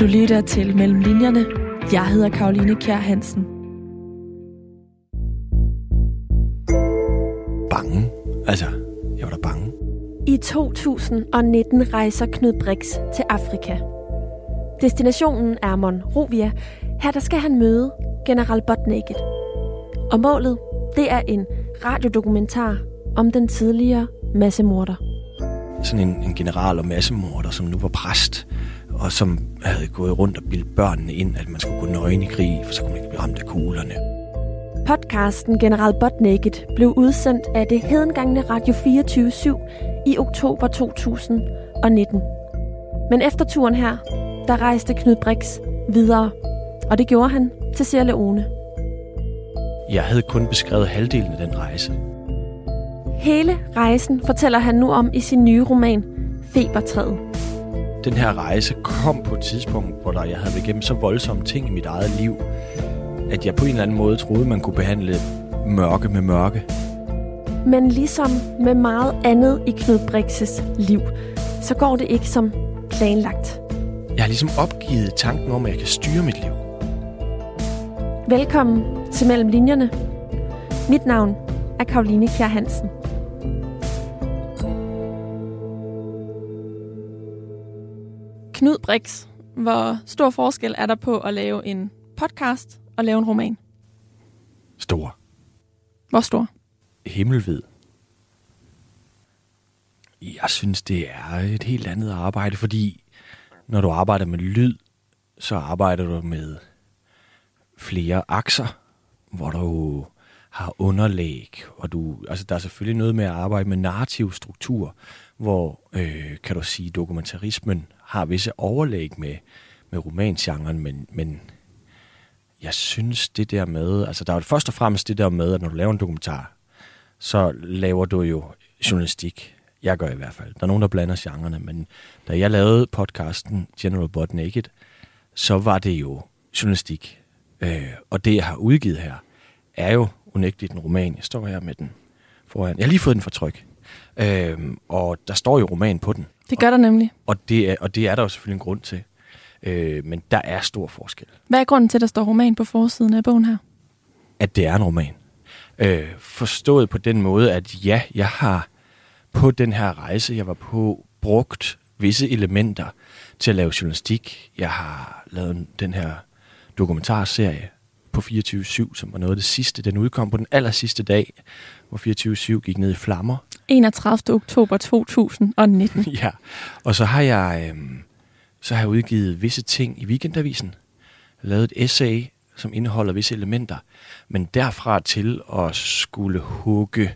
Du lytter til Mellem Linjerne. Jeg hedder Karoline Kjær Hansen. Bange. Altså, jeg var da bange. I 2019 rejser Knud Brix til Afrika. Destinationen er Monrovia. Her der skal han møde general Botnaked. Og målet, det er en radiodokumentar om den tidligere massemorder. Sådan en, en general og massemorder, som nu var præst, og som havde gået rundt og bildt børnene ind, at man skulle gå nøgen i krig, for så kunne man ikke blive ramt af kuglerne. Podcasten General Botnaked blev udsendt af det hedengangne Radio 24 i oktober 2019. Men efter turen her, der rejste Knud Brix videre, og det gjorde han til Sierra Leone. Jeg havde kun beskrevet halvdelen af den rejse. Hele rejsen fortæller han nu om i sin nye roman, Febertræet. Den her rejse kom på et tidspunkt, hvor der, jeg havde været igennem så voldsomme ting i mit eget liv, at jeg på en eller anden måde troede, man kunne behandle mørke med mørke. Men ligesom med meget andet i Knud Brixes liv, så går det ikke som planlagt. Jeg har ligesom opgivet tanken om, at jeg kan styre mit liv. Velkommen til Mellem Linjerne. Mit navn er Karoline Kjær Hansen. Knud Brix, hvor stor forskel er der på at lave en podcast og lave en roman? Stor. Hvor stor? Himmelvid. Jeg synes, det er et helt andet arbejde, fordi når du arbejder med lyd, så arbejder du med flere akser, hvor du har underlæg, og du, altså der er selvfølgelig noget med at arbejde med narrativ struktur, hvor, øh, kan du sige, dokumentarismen har visse overlæg med, med romangenren, men, men jeg synes det der med, altså der er jo først og fremmest det der med, at når du laver en dokumentar, så laver du jo journalistik. Jeg gør i hvert fald. Der er nogen, der blander genrerne, men da jeg lavede podcasten General Bot Naked, så var det jo journalistik. Øh, og det, jeg har udgivet her, er jo unægteligt en roman. Jeg står her med den foran. Jeg har lige fået den for tryk. Øh, og der står jo roman på den. Det gør der nemlig. Og det er, og det er der jo selvfølgelig en grund til. Øh, men der er stor forskel. Hvad er grunden til, at der står roman på forsiden af bogen her? At det er en roman. Øh, forstået på den måde, at ja, jeg har på den her rejse, jeg var på, brugt visse elementer til at lave journalistik. Jeg har lavet den her dokumentarserie på 24-7, som var noget af det sidste. Den udkom på den aller sidste dag, hvor 24-7 gik ned i flammer. 31. oktober 2019. ja, og så har jeg, øh, så har jeg udgivet visse ting i Weekendavisen. Lavet et essay, som indeholder visse elementer. Men derfra til at skulle hugge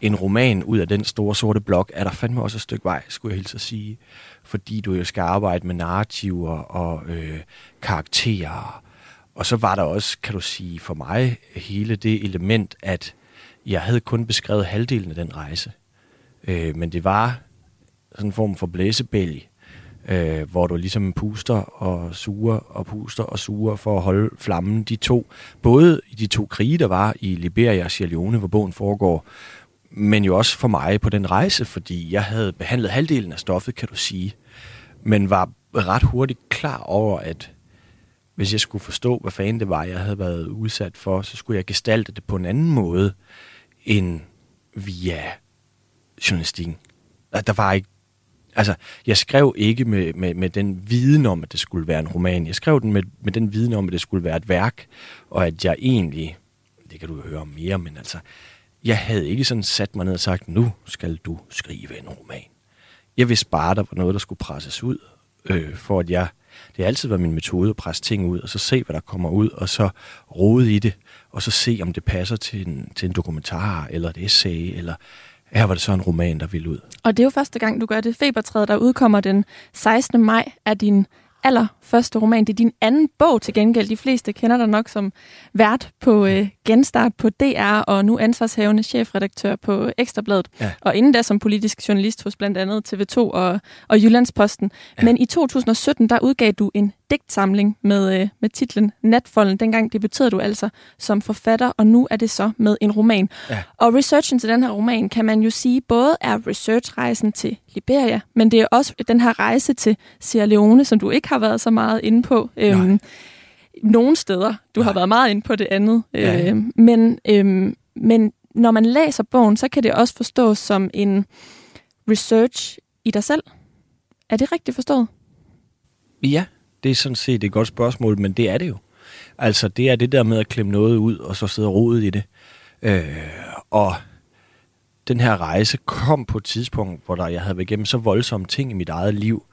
en roman ud af den store sorte blok, er der fandme også et stykke vej, skulle jeg hilse at sige. Fordi du jo skal arbejde med narrativer og øh, karakterer. Og så var der også, kan du sige, for mig hele det element, at jeg havde kun beskrevet halvdelen af den rejse. Øh, men det var sådan en form for blæsebælg, øh, hvor du ligesom puster og suger og puster og suger for at holde flammen. De to, både i de to krige, der var i Liberia og Sierra Leone, hvor bogen foregår, men jo også for mig på den rejse, fordi jeg havde behandlet halvdelen af stoffet, kan du sige, men var ret hurtigt klar over, at hvis jeg skulle forstå, hvad fanden det var, jeg havde været udsat for, så skulle jeg gestalte det på en anden måde end via journalistikken. Der var ikke altså, jeg skrev ikke med, med, med den viden om, at det skulle være en roman. Jeg skrev den med, med den viden om, at det skulle være et værk, og at jeg egentlig, det kan du jo høre om mere, men altså, jeg havde ikke sådan sat mig ned og sagt, nu skal du skrive en roman. Jeg vidste bare, der var noget, der skulle presses ud, øh, for at jeg, det har altid været min metode at presse ting ud, og så se, hvad der kommer ud, og så rode i det, og så se, om det passer til en, til en dokumentar, eller et essay, eller her var det så en roman, der ville ud. Og det er jo første gang, du gør det. Febertræet, der udkommer den 16. maj, er din allerførste roman. Det er din anden bog til gengæld. De fleste kender dig nok som vært på øh, Genstart på DR, og nu ansvarshavende chefredaktør på Ekstrabladet. Ja. Og inden da som politisk journalist hos blandt andet TV2 og, og Jyllandsposten. Ja. Men i 2017, der udgav du en digtsamling med, øh, med titlen Natfolden. Dengang debuterede du altså som forfatter, og nu er det så med en roman. Ja. Og researchen til den her roman kan man jo sige både er researchrejsen til Liberia, men det er også den her rejse til Sierra Leone, som du ikke har været så meget inde på. Øhm, nogle steder. Du Nej. har været meget inde på det andet. Ja. Øh, men, øhm, men når man læser bogen, så kan det også forstås som en research i dig selv. Er det rigtigt forstået? Ja, det er sådan set et godt spørgsmål, men det er det jo. Altså, det er det der med at klemme noget ud, og så sidde rodet i det. Øh, og den her rejse kom på et tidspunkt, hvor der, jeg havde været igennem så voldsomme ting i mit eget liv,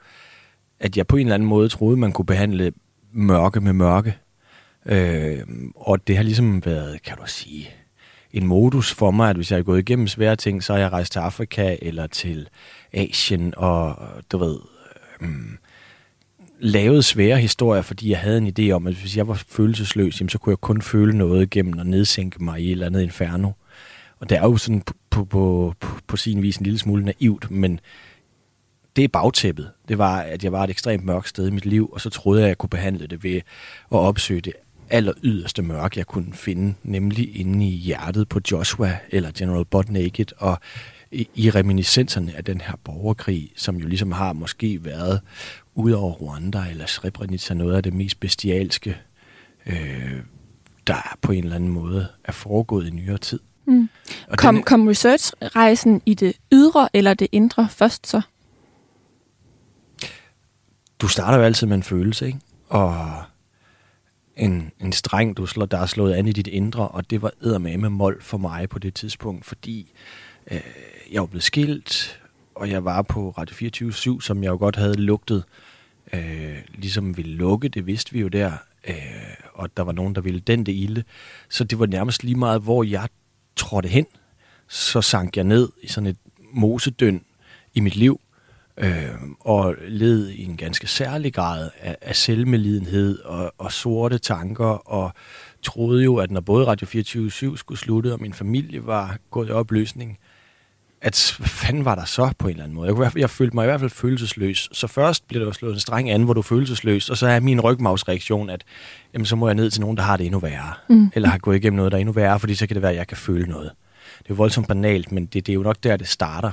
at jeg på en eller anden måde troede, man kunne behandle mørke med mørke. Øh, og det har ligesom været, kan du sige, en modus for mig, at hvis jeg er gået igennem svære ting, så har jeg rejst til Afrika eller til Asien og, du ved, øh, lavede svære historier, fordi jeg havde en idé om, at hvis jeg var følelsesløs, jamen, så kunne jeg kun føle noget gennem at nedsænke mig i et eller andet inferno. Og det er jo sådan på, på, på, på sin vis en lille smule naivt, men det er bagtæppet. Det var, at jeg var et ekstremt mørkt sted i mit liv, og så troede jeg, at jeg kunne behandle det ved at opsøge det aller yderste mørke, jeg kunne finde, nemlig inde i hjertet på Joshua eller General Butt Naked, og i, i reminiscenserne af den her borgerkrig, som jo ligesom har måske været ud over Rwanda eller Srebrenica noget af det mest bestialske, øh, der på en eller anden måde er foregået i nyere tid. Mm. kom, den, kom researchrejsen i det ydre eller det indre først så? Du starter jo altid med en følelse, ikke? Og en, en streng, du slår, der er slået an i dit indre, og det var med mål for mig på det tidspunkt, fordi øh, jeg var blevet skilt, og jeg var på Radio 24-7, som jeg jo godt havde lugtet, øh, ligesom ville lukke, det vidste vi jo der, øh, og der var nogen, der ville den det ilde. Så det var nærmest lige meget, hvor jeg trådte hen, så sank jeg ned i sådan et mosedøn i mit liv, øh, og led i en ganske særlig grad af, af selvmelidenhed og, og sorte tanker, og troede jo, at når både Radio 24 skulle slutte, og min familie var gået i opløsning, at hvad fanden var der så på en eller anden måde? Jeg, kunne, jeg følte mig i hvert fald følelsesløs. Så først bliver der slået en streng an, hvor du er følelsesløs, og så er min rygmavsreaktion, at jamen, så må jeg ned til nogen, der har det endnu værre. Mm. Eller har gået igennem noget, der er endnu værre, fordi så kan det være, at jeg kan føle noget. Det er jo voldsomt banalt, men det, det er jo nok der, det starter.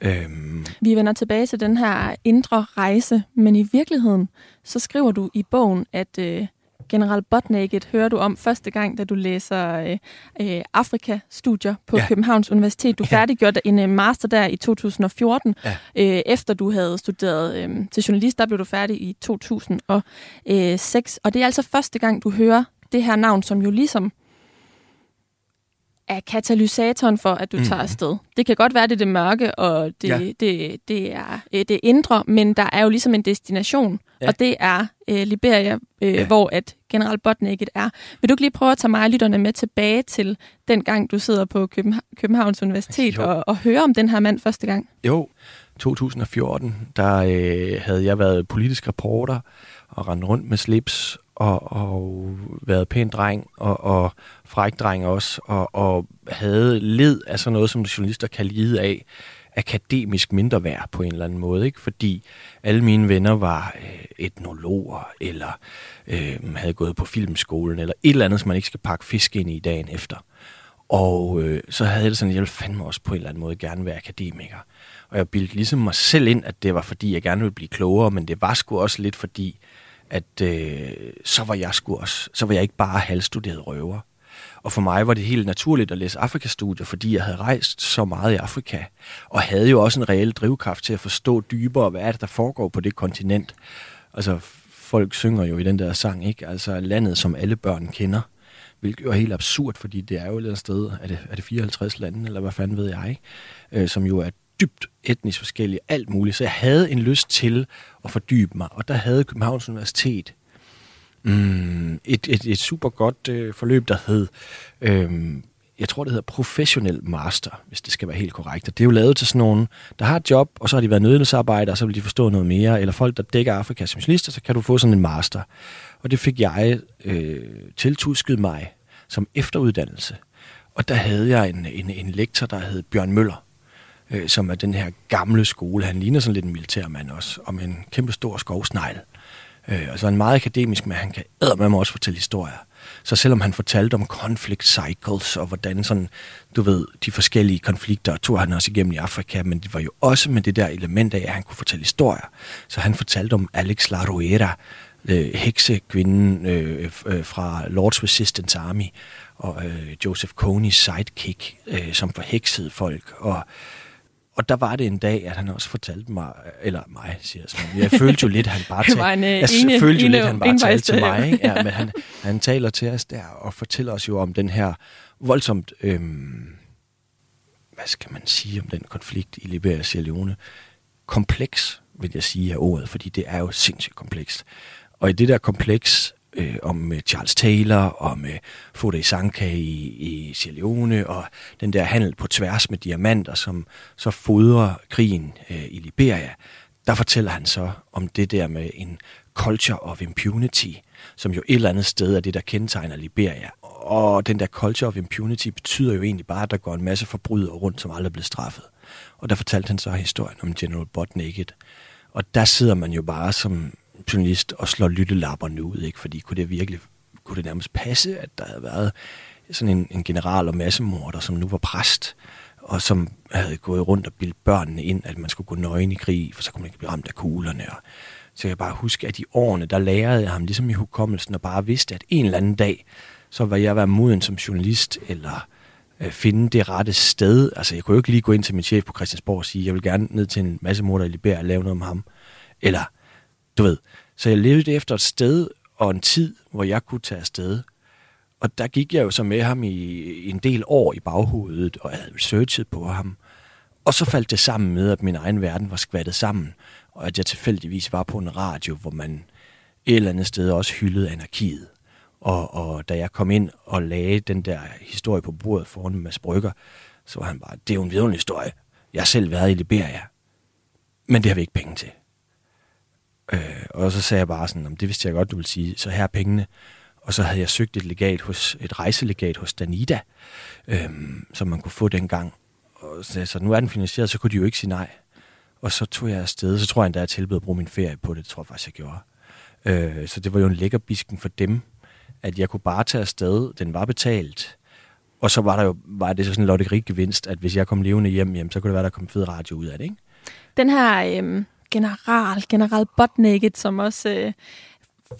Øhm. Vi vender tilbage til den her indre rejse, men i virkeligheden, så skriver du i bogen, at øh, General Botnaked hører du om første gang, da du læser øh, øh, Afrika-studier på ja. Københavns Universitet. Du ja. færdiggjorde en øh, master der i 2014. Ja. Øh, efter du havde studeret øh, til journalist, der blev du færdig i 2006. Og det er altså første gang, du hører det her navn, som jo ligesom er katalysatoren for, at du mm. tager afsted. Det kan godt være, det er det mørke, og det, ja. det, det er øh, det indre, men der er jo ligesom en destination, ja. og det er øh, Liberia, øh, ja. hvor at General Botnaked er. Vil du ikke lige prøve at tage mig og lytterne med tilbage til den gang, du sidder på Københa- Københavns Universitet og, og høre om den her mand første gang? Jo, 2014, der øh, havde jeg været politisk reporter og rendt rundt med slips og, og været pæn dreng og, og fræk dreng også, og, og havde led af sådan noget, som journalister kan lide af, akademisk mindre værd på en eller anden måde, ikke? fordi alle mine venner var øh, etnologer, eller øh, havde gået på filmskolen, eller et eller andet, som man ikke skal pakke fisk ind i dagen efter. Og øh, så havde jeg det sådan, at jeg ville fandme også på en eller anden måde gerne være akademiker. Og jeg bildte ligesom mig selv ind, at det var fordi, jeg gerne ville blive klogere, men det var sgu også lidt fordi, at øh, så var jeg sgu også, så var jeg ikke bare halvstuderet røver. Og for mig var det helt naturligt at læse Afrikastudier, fordi jeg havde rejst så meget i Afrika, og havde jo også en reel drivkraft til at forstå dybere, hvad er det, der foregår på det kontinent. Altså, folk synger jo i den der sang, ikke? Altså, landet, som alle børn kender. Hvilket jo er helt absurd, fordi det er jo et eller andet sted, er det, er det 54 lande, eller hvad fanden ved jeg, ikke? Øh, som jo er dybt etnisk forskellige, alt muligt. Så jeg havde en lyst til at fordybe mig, og der havde Københavns Universitet mm, et, et, et super godt øh, forløb, der hed, øh, jeg tror det hedder professionel master, hvis det skal være helt korrekt. Og det er jo lavet til sådan nogen, der har et job, og så har de været nødhjælpsarbejdere, og så vil de forstå noget mere, eller folk, der dækker Afrika som journalister, så kan du få sådan en master. Og det fik jeg øh, tiltusket mig som efteruddannelse. Og der havde jeg en, en, en lektor, der hed Bjørn Møller, øh, som er den her gamle skole. Han ligner sådan lidt en militærmand også, og med en kæmpe stor skovsnegl. Øh, og så er han meget akademisk, men han kan med mig også fortælle historier. Så selvom han fortalte om conflict cycles og hvordan sådan, du ved, de forskellige konflikter, tog han også igennem i Afrika, men det var jo også med det der element af, at han kunne fortælle historier. Så han fortalte om Alex La Ruera, øh, heksekvinden øh, øh, fra Lord's Resistance Army, og øh, Joseph Coney's sidekick, øh, som forheksede folk, og og der var det en dag, at han også fortalte mig, eller mig, siger jeg sådan. Jeg følte jo lidt, han bare talte, en, jeg ene, følte jo ene, lidt, han bare talte til mig. Ikke? Ja, men han, han taler til os der og fortæller os jo om den her voldsomt, øhm, hvad skal man sige om den konflikt i Liberia og Sierra Leone? Kompleks, vil jeg sige af ordet, fordi det er jo sindssygt komplekst. Og i det der kompleks, øh, om øh, Charles Taylor, om øh, Foday Sanka i, i Sierra Leone, og den der handel på tværs med diamanter, som så fodrer krigen øh, i Liberia, der fortæller han så om det der med en culture of impunity, som jo et eller andet sted er det, der kendetegner Liberia. Og den der culture of impunity betyder jo egentlig bare, at der går en masse forbrydere rundt, som aldrig er blevet straffet. Og der fortalte han så historien om General Butt Og der sidder man jo bare som journalist og slår lyttelapperne ud, ikke? fordi kunne det virkelig kunne det nærmest passe, at der havde været sådan en, en general og massemorder, som nu var præst, og som havde gået rundt og bildt børnene ind, at man skulle gå nøgen i krig, for så kunne man ikke blive ramt af kuglerne. Og så jeg bare huske, at i årene, der lærede jeg ham ligesom i hukommelsen, og bare vidste, at en eller anden dag, så var jeg være moden som journalist, eller øh, finde det rette sted. Altså, jeg kunne jo ikke lige gå ind til min chef på Christiansborg og sige, jeg vil gerne ned til en masse morder i Liberia og lave noget om ham. Eller du ved. Så jeg levede efter et sted og en tid, hvor jeg kunne tage afsted. Og der gik jeg jo så med ham i en del år i baghovedet, og jeg havde researchet på ham. Og så faldt det sammen med, at min egen verden var skvattet sammen, og at jeg tilfældigvis var på en radio, hvor man et eller andet sted også hyldede anarkiet. Og, og da jeg kom ind og lagde den der historie på bordet foran med masse brygger, så var han bare, det er jo en vidunderlig historie. Jeg har selv været i Liberia, men det har vi ikke penge til. Øh, og så sagde jeg bare sådan, det vidste jeg godt, du ville sige, så her er pengene. Og så havde jeg søgt et legat hos, et rejselegat hos Danida, øh, som man kunne få dengang. Og så, så nu er den finansieret, så kunne de jo ikke sige nej. Og så tog jeg afsted, så tror jeg endda, jeg tilbød at bruge min ferie på det, det tror jeg faktisk, jeg gjorde. Øh, så det var jo en lækker bisken for dem, at jeg kunne bare tage afsted, den var betalt, og så var der jo var det så sådan en lotterigevinst, at hvis jeg kom levende hjem, jamen, så kunne det være, der kom fed radio ud af det, ikke? Den her øh, general, general Botnaked, som også øh,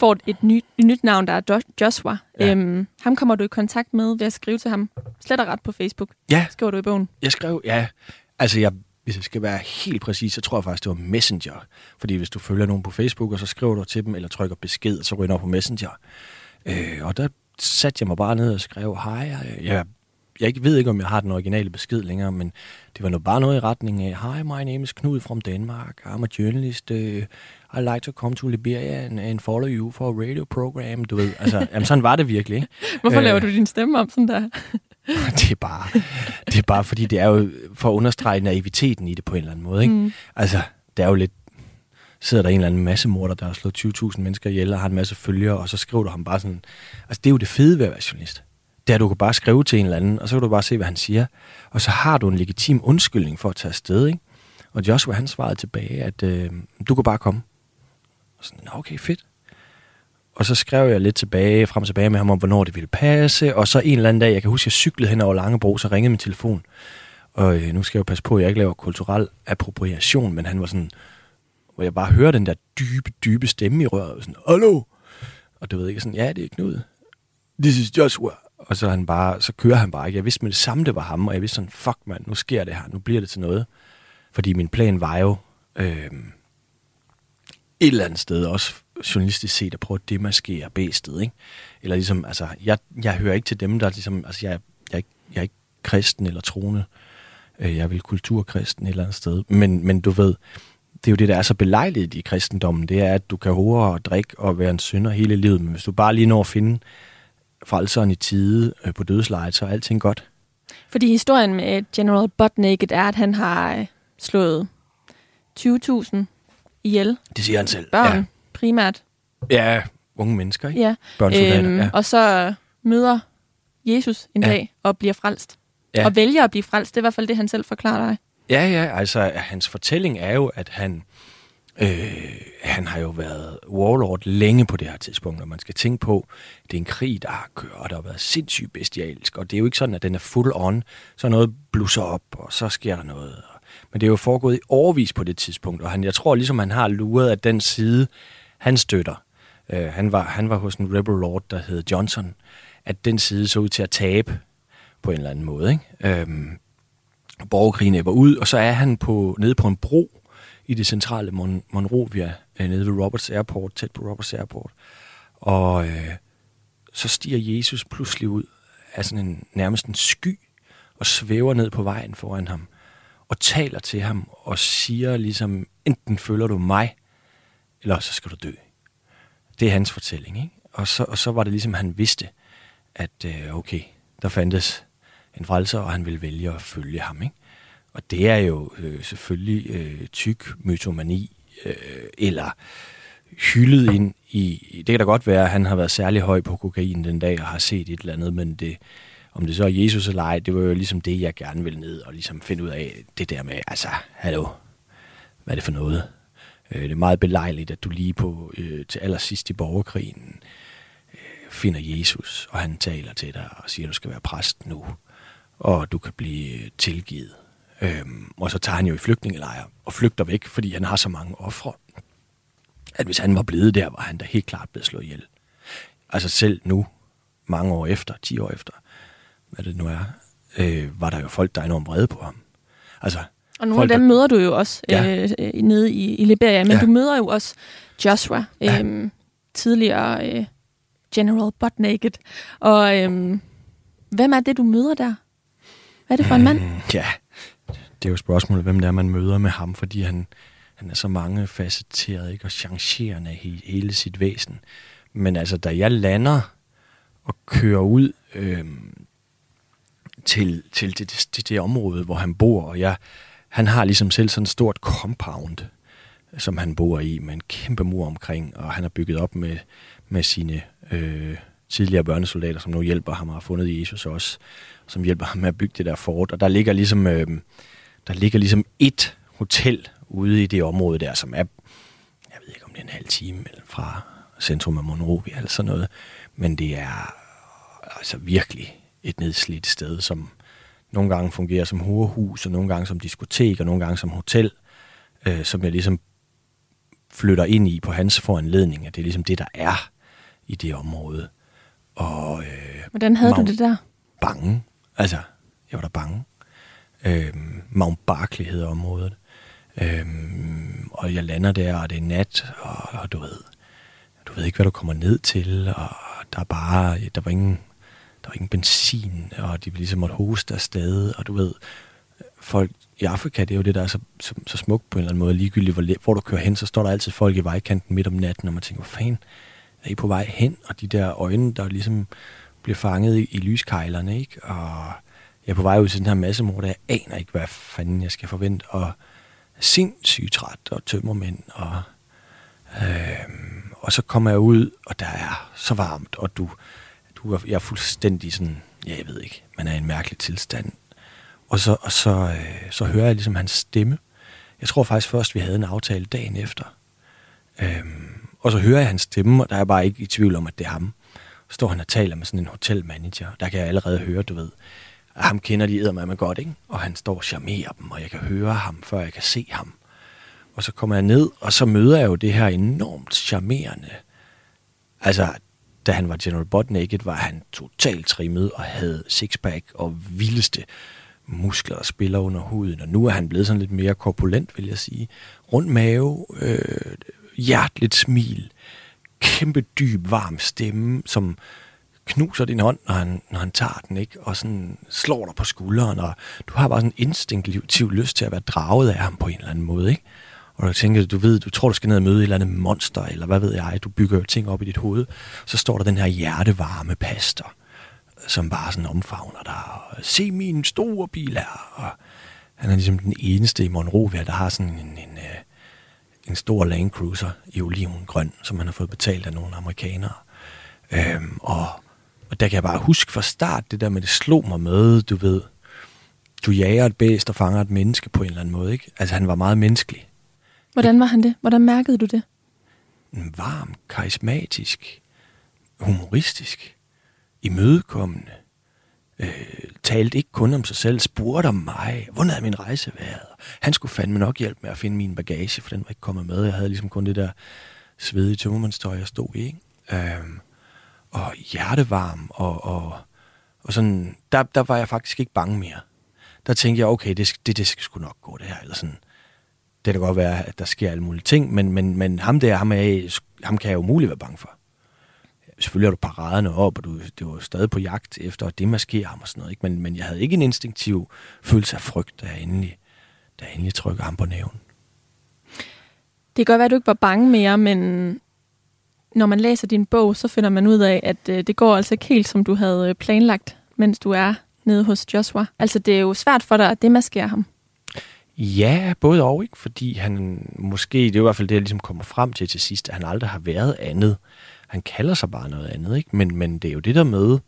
får et nyt, et nyt navn, der er Joshua. Ja. Øhm, ham kommer du i kontakt med ved at skrive til ham. Slet og ret på Facebook. Ja. Skriver du i bogen? Jeg skrev, ja. Altså, jeg, hvis jeg skal være helt præcis, så tror jeg faktisk, det var Messenger. Fordi hvis du følger nogen på Facebook, og så skriver du til dem, eller trykker besked, så ryger du på Messenger. Øh, og der satte jeg mig bare ned og skrev, hej, jeg, jeg jeg ved ikke, om jeg har den originale besked længere, men det var nu bare noget i retning af, Hi, my name is Knud from Denmark. I'm a journalist. Uh, I like to come to Liberia and, and follow you for a radio program. Du ved, altså, jamen, sådan var det virkelig. Hvorfor laver du din stemme om sådan der? det, er bare, det er bare, fordi det er jo for at understrege naiviteten i det på en eller anden måde. Ikke? Mm. Altså, det er jo lidt sidder der en eller anden masse morder, der har slået 20.000 mennesker ihjel og har en masse følgere, og så skriver du ham bare sådan... Altså, det er jo det fede ved at være journalist det er, at du kan bare skrive til en eller anden, og så kan du bare se, hvad han siger. Og så har du en legitim undskyldning for at tage afsted, ikke? Og Joshua, han svarede tilbage, at øh, du kan bare komme. Og sådan, okay, fedt. Og så skrev jeg lidt tilbage, frem og tilbage med ham om, hvornår det ville passe. Og så en eller anden dag, jeg kan huske, jeg cyklede hen over Langebro, så ringede min telefon. Og øh, nu skal jeg jo passe på, at jeg ikke laver kulturel appropriation, men han var sådan, hvor jeg bare hører den der dybe, dybe stemme i røret. Og sådan, hallo? Og du ved ikke, sådan, ja, det er Knud. This is Joshua og så, han bare, så kører han bare ikke. Jeg vidste med det samme, det var ham, og jeg vidste sådan, fuck mand, nu sker det her, nu bliver det til noget. Fordi min plan var jo øh, et eller andet sted også journalistisk set at prøve at demaskere bæstet, ikke? Eller ligesom, altså, jeg, jeg hører ikke til dem, der ligesom, altså, jeg, jeg, jeg er ikke kristen eller troende. Øh, jeg jeg vil kulturkristen et eller andet sted. Men, men du ved, det er jo det, der er så belejligt i kristendommen, det er, at du kan hore og drikke og være en synder hele livet, men hvis du bare lige når at finde frelseren i tide øh, på dødslejet, så er alting godt. Fordi historien med General Butt Naked er, at han har øh, slået 20.000 ihjel. Det siger han selv. Børn, ja. primært. Ja, unge mennesker, ikke? Ja. Øhm, ja. Og så møder Jesus en ja. dag og bliver frelst. Ja. Og vælger at blive frelst. Det er i hvert fald det, han selv forklarer dig. Ja, ja. Altså, hans fortælling er jo, at han, øh, han har jo været warlord længe på det her tidspunkt, og man skal tænke på, det er en krig, der har kørt, og der har været sindssygt bestialsk, og det er jo ikke sådan, at den er full on, så noget blusser op, og så sker der noget. Men det er jo foregået i overvis på det tidspunkt, og han, jeg tror ligesom, han har luret, at den side, han støtter, øh, han, var, han var hos en rebel lord, der hed Johnson, at den side så ud til at tabe på en eller anden måde. Ikke? Øhm, borgerkrigen var ud, og så er han på, nede på en bro i det centrale Mon- Monrovia, øh, nede ved Roberts Airport, tæt på Roberts Airport. Og øh, så stiger Jesus pludselig ud af sådan en, nærmest en sky, og svæver ned på vejen foran ham, og taler til ham, og siger ligesom, enten følger du mig, eller så skal du dø. Det er hans fortælling, ikke? Og så, og så var det ligesom, han vidste, at øh, okay, der fandtes en frelser, og han ville vælge at følge ham. Ikke? Og det er jo øh, selvfølgelig øh, tyk mytomani, øh, eller hyldet ind i... Det kan da godt være, at han har været særlig høj på kokain den dag, og har set et eller andet, men det, om det så er Jesus eller ej, det var jo ligesom det, jeg gerne ville ned og ligesom finde ud af det der med, altså, hallo, hvad er det for noget? Øh, det er meget belejligt, at du lige på øh, til allersidst i borgerkrigen øh, finder Jesus, og han taler til dig og siger, at du skal være præst nu og du kan blive øh, tilgivet. Øhm, og så tager han jo i flygtningelejr og flygter væk, fordi han har så mange ofre, at hvis han var blevet der, var han da helt klart blevet slået ihjel. Altså selv nu, mange år efter, 10 år efter, hvad det nu er, øh, var der jo folk, der er enormt vrede på ham. Altså, og nogle folk, af dem der... møder du jo også ja. øh, nede i, i Liberia, men ja. du møder jo også Joshua, øh, ja. tidligere øh, General Butt Naked. Og øh, hvem er det, du møder der? Hvad er det for en mand? Mm, ja, det er jo spørgsmålet, hvem det er, man møder med ham, fordi han, han er så mange facetteret ikke? og chancerende i hele sit væsen. Men altså, da jeg lander og kører ud øh, til, til det, det, det område, hvor han bor, og jeg, han har ligesom selv sådan et stort compound, som han bor i, med en kæmpe mur omkring, og han har bygget op med, med sine øh, tidligere børnesoldater, som nu hjælper ham og har fundet Jesus også som hjælper ham med at bygge det der fort. Og der ligger ligesom, øh, der ligger ligesom et hotel ude i det område der, som er, jeg ved ikke om det er en halv time fra centrum af Monrovia eller sådan noget, men det er altså virkelig et nedslidt sted, som nogle gange fungerer som horehus, og nogle gange som diskotek, og nogle gange som hotel, øh, som jeg ligesom flytter ind i på hans foranledning, at det er ligesom det, der er i det område. Og, øh, Hvordan havde du det der? Bange. Altså, jeg var da bange. Øh, Mount Barkley hedder området. Øh, og jeg lander der, og det er nat, og, og du ved, du ved ikke, hvad du kommer ned til, og der er bare, der var ingen, der var ingen benzin, og de ligesom måtte hoste afsted, og du ved, folk i Afrika, det er jo det, der er så, så, så smukt på en eller anden måde, ligegyldigt hvor, hvor du kører hen, så står der altid folk i vejkanten midt om natten, og man tænker, hvor fanden er I på vej hen? Og de der øjne, der ligesom bliver fanget i, i lyskejlerne, ikke? Og jeg er på vej ud til den her massemord, der jeg aner ikke, hvad fanden jeg skal forvente, og sindssygt træt og tømmermænd, og, øh, og så kommer jeg ud, og der er så varmt, og du, du er, jeg er fuldstændig sådan, ja, jeg ved ikke, man er i en mærkelig tilstand. Og så, og så, øh, så hører jeg ligesom hans stemme. Jeg tror faktisk først, vi havde en aftale dagen efter. Øh, og så hører jeg hans stemme, og der er bare ikke i tvivl om, at det er ham står han og taler med sådan en hotelmanager. Der kan jeg allerede høre, du ved, ham kender de med godt, ikke? Og han står og charmerer dem, og jeg kan høre ham, før jeg kan se ham. Og så kommer jeg ned, og så møder jeg jo det her enormt charmerende. Altså, da han var General Butt Naked, var han totalt trimmet og havde sixpack og vildeste muskler, og spiller under huden. Og nu er han blevet sådan lidt mere korpulent, vil jeg sige. Rund mave, øh, hjerteligt smil kæmpe dyb, varm stemme, som knuser din hånd, når han, når han tager den, ikke? og sådan slår dig på skulderen, og du har bare sådan en instinktiv lyst til at være draget af ham på en eller anden måde, ikke? Og du tænker, du ved, du tror, du skal ned og møde et eller andet monster, eller hvad ved jeg, du bygger jo ting op i dit hoved, så står der den her hjertevarme pastor, som bare sådan omfavner dig, og se min store bil her, og han er ligesom den eneste i Monrovia, der har sådan en, en, en en stor Land Cruiser i olivengrøn, som han har fået betalt af nogle amerikanere. Øhm, og, og der kan jeg bare huske fra start, det der med, det slog mig med, du ved, du jager et bæst og fanger et menneske på en eller anden måde, ikke? Altså han var meget menneskelig. Hvordan var han det? Hvordan mærkede du det? varm, karismatisk, humoristisk, imødekommende, øh, talte ikke kun om sig selv, spurgte om mig, hvordan havde min rejse været? Han skulle fandme nok hjælpe med at finde min bagage, for den var ikke kommet med. Jeg havde ligesom kun det der svedige tømmermandstøj, jeg stod i. Ikke? Øhm, og hjertevarm, og, og, og sådan, der, der var jeg faktisk ikke bange mere. Der tænkte jeg, okay, det, det, det skal sgu nok gå det her, eller sådan. Det kan godt være, at der sker alle mulige ting, men, men, men ham der, ham, er, ham kan jeg jo være bange for selvfølgelig har du paraderne op, og du, det var stadig på jagt efter at demaskere ham og sådan noget. Ikke? Men, men jeg havde ikke en instinktiv følelse af frygt, da jeg endelig, da jeg endelig trykker ham på næven. Det kan godt være, at du ikke var bange mere, men når man læser din bog, så finder man ud af, at øh, det går altså ikke helt, som du havde øh, planlagt, mens du er nede hos Joshua. Altså, det er jo svært for dig at demaskere ham. Ja, både og, ikke? Fordi han måske, det er i hvert fald det, jeg ligesom kommer frem til til sidst, at han aldrig har været andet han kalder sig bare noget andet, ikke? Men, men det er jo det der med,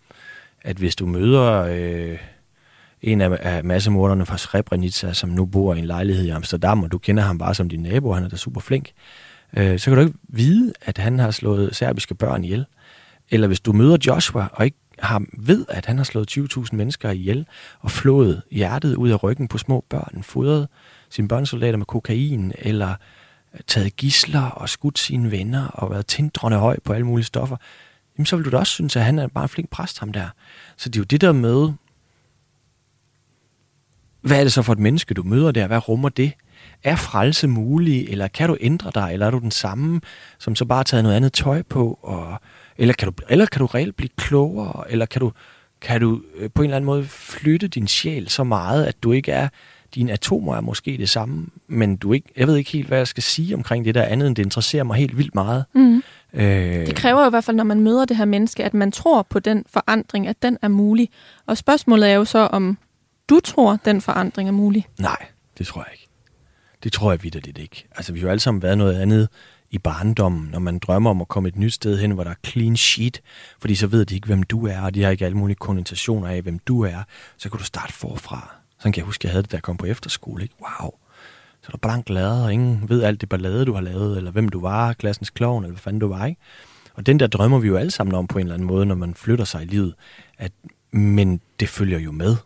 at hvis du møder øh, en af, af massemorderne fra Srebrenica, som nu bor i en lejlighed i Amsterdam, og du kender ham bare som din nabo, han er da super flink, øh, øh, så kan du ikke vide, at han har slået serbiske børn ihjel. Eller hvis du møder Joshua, og ikke har, ved, at han har slået 20.000 mennesker ihjel, og flået hjertet ud af ryggen på små børn, fodret sine børnesoldater med kokain, eller taget gisler og skudt sine venner og været tindrende høj på alle mulige stoffer, jamen så vil du da også synes, at han er bare en flink præst, ham der. Så det er jo det der med, hvad er det så for et menneske, du møder der? Hvad rummer det? Er frelse mulig, eller kan du ændre dig, eller er du den samme, som så bare har taget noget andet tøj på? Og, eller, kan du, eller kan du reelt blive klogere, eller kan du, kan du øh, på en eller anden måde flytte din sjæl så meget, at du ikke er dine atomer er måske det samme, men du ikke, jeg ved ikke helt, hvad jeg skal sige omkring det der andet, end det interesserer mig helt vildt meget. Mm. Øh, det kræver jo i hvert fald, når man møder det her menneske, at man tror på den forandring, at den er mulig. Og spørgsmålet er jo så, om du tror, den forandring er mulig. Nej, det tror jeg ikke. Det tror jeg vidderligt ikke. Altså, vi har jo alle sammen været noget andet i barndommen, når man drømmer om at komme et nyt sted hen, hvor der er clean sheet, fordi så ved de ikke, hvem du er, og de har ikke alle mulige konnotationer af, hvem du er. Så kan du starte forfra. Sådan kan jeg huske, jeg havde det, da jeg kom på efterskole. Ikke? Wow. Så er der blank lader, og ingen ved alt det ballade, du har lavet, eller hvem du var, klassens klovn, eller hvad fanden du var. Ikke? Og den der drømmer vi jo alle sammen om på en eller anden måde, når man flytter sig i livet. At, men det følger jo med.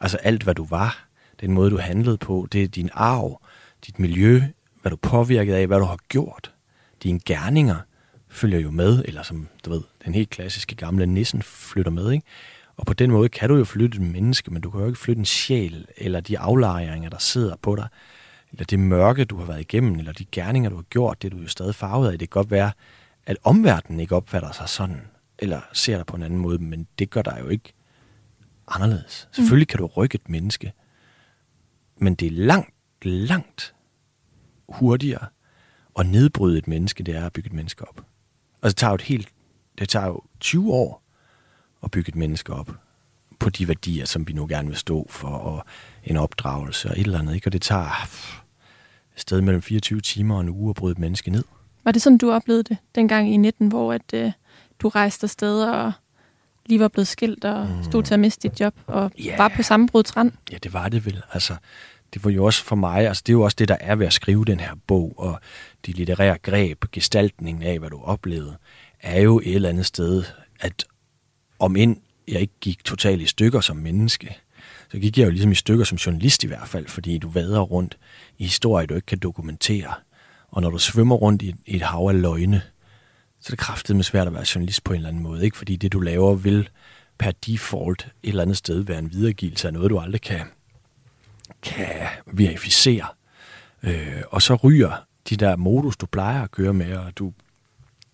Altså alt, hvad du var, den måde, du handlede på, det er din arv, dit miljø, hvad du påvirket af, hvad du har gjort. Dine gerninger følger jo med, eller som du ved, den helt klassiske gamle nissen flytter med. Ikke? Og på den måde kan du jo flytte et menneske, men du kan jo ikke flytte en sjæl, eller de aflejringer, der sidder på dig, eller det mørke, du har været igennem, eller de gerninger, du har gjort, det du er jo stadig farvet af. Det kan godt være, at omverdenen ikke opfatter sig sådan, eller ser dig på en anden måde, men det gør dig jo ikke anderledes. Selvfølgelig kan du rykke et menneske, men det er langt, langt hurtigere at nedbryde et menneske, det er at bygge et menneske op. Og det tager jo et helt, det tager jo 20 år at bygge et menneske op på de værdier, som vi nu gerne vil stå for, og en opdragelse og et eller andet. Ikke? Og det tager et sted mellem 24 timer og en uge at bryde et menneske ned. Var det sådan, du oplevede det dengang i 19, hvor at, øh, du rejste afsted og lige var blevet skilt og mm. stod til at miste dit job og yeah. var på sammenbrudets Ja, det var det vel. Altså, det var jo også for mig, altså det er jo også det, der er ved at skrive den her bog, og de litterære greb, gestaltningen af, hvad du oplevede, er jo et eller andet sted at om end jeg ikke gik totalt i stykker som menneske, så gik jeg jo ligesom i stykker som journalist i hvert fald, fordi du vader rundt i historier, du ikke kan dokumentere. Og når du svømmer rundt i et, hav af løgne, så er det kraftigt med svært at være journalist på en eller anden måde. Ikke? Fordi det, du laver, vil per default et eller andet sted være en videregivelse af noget, du aldrig kan, kan verificere. Øh, og så ryger de der modus, du plejer at køre med, og du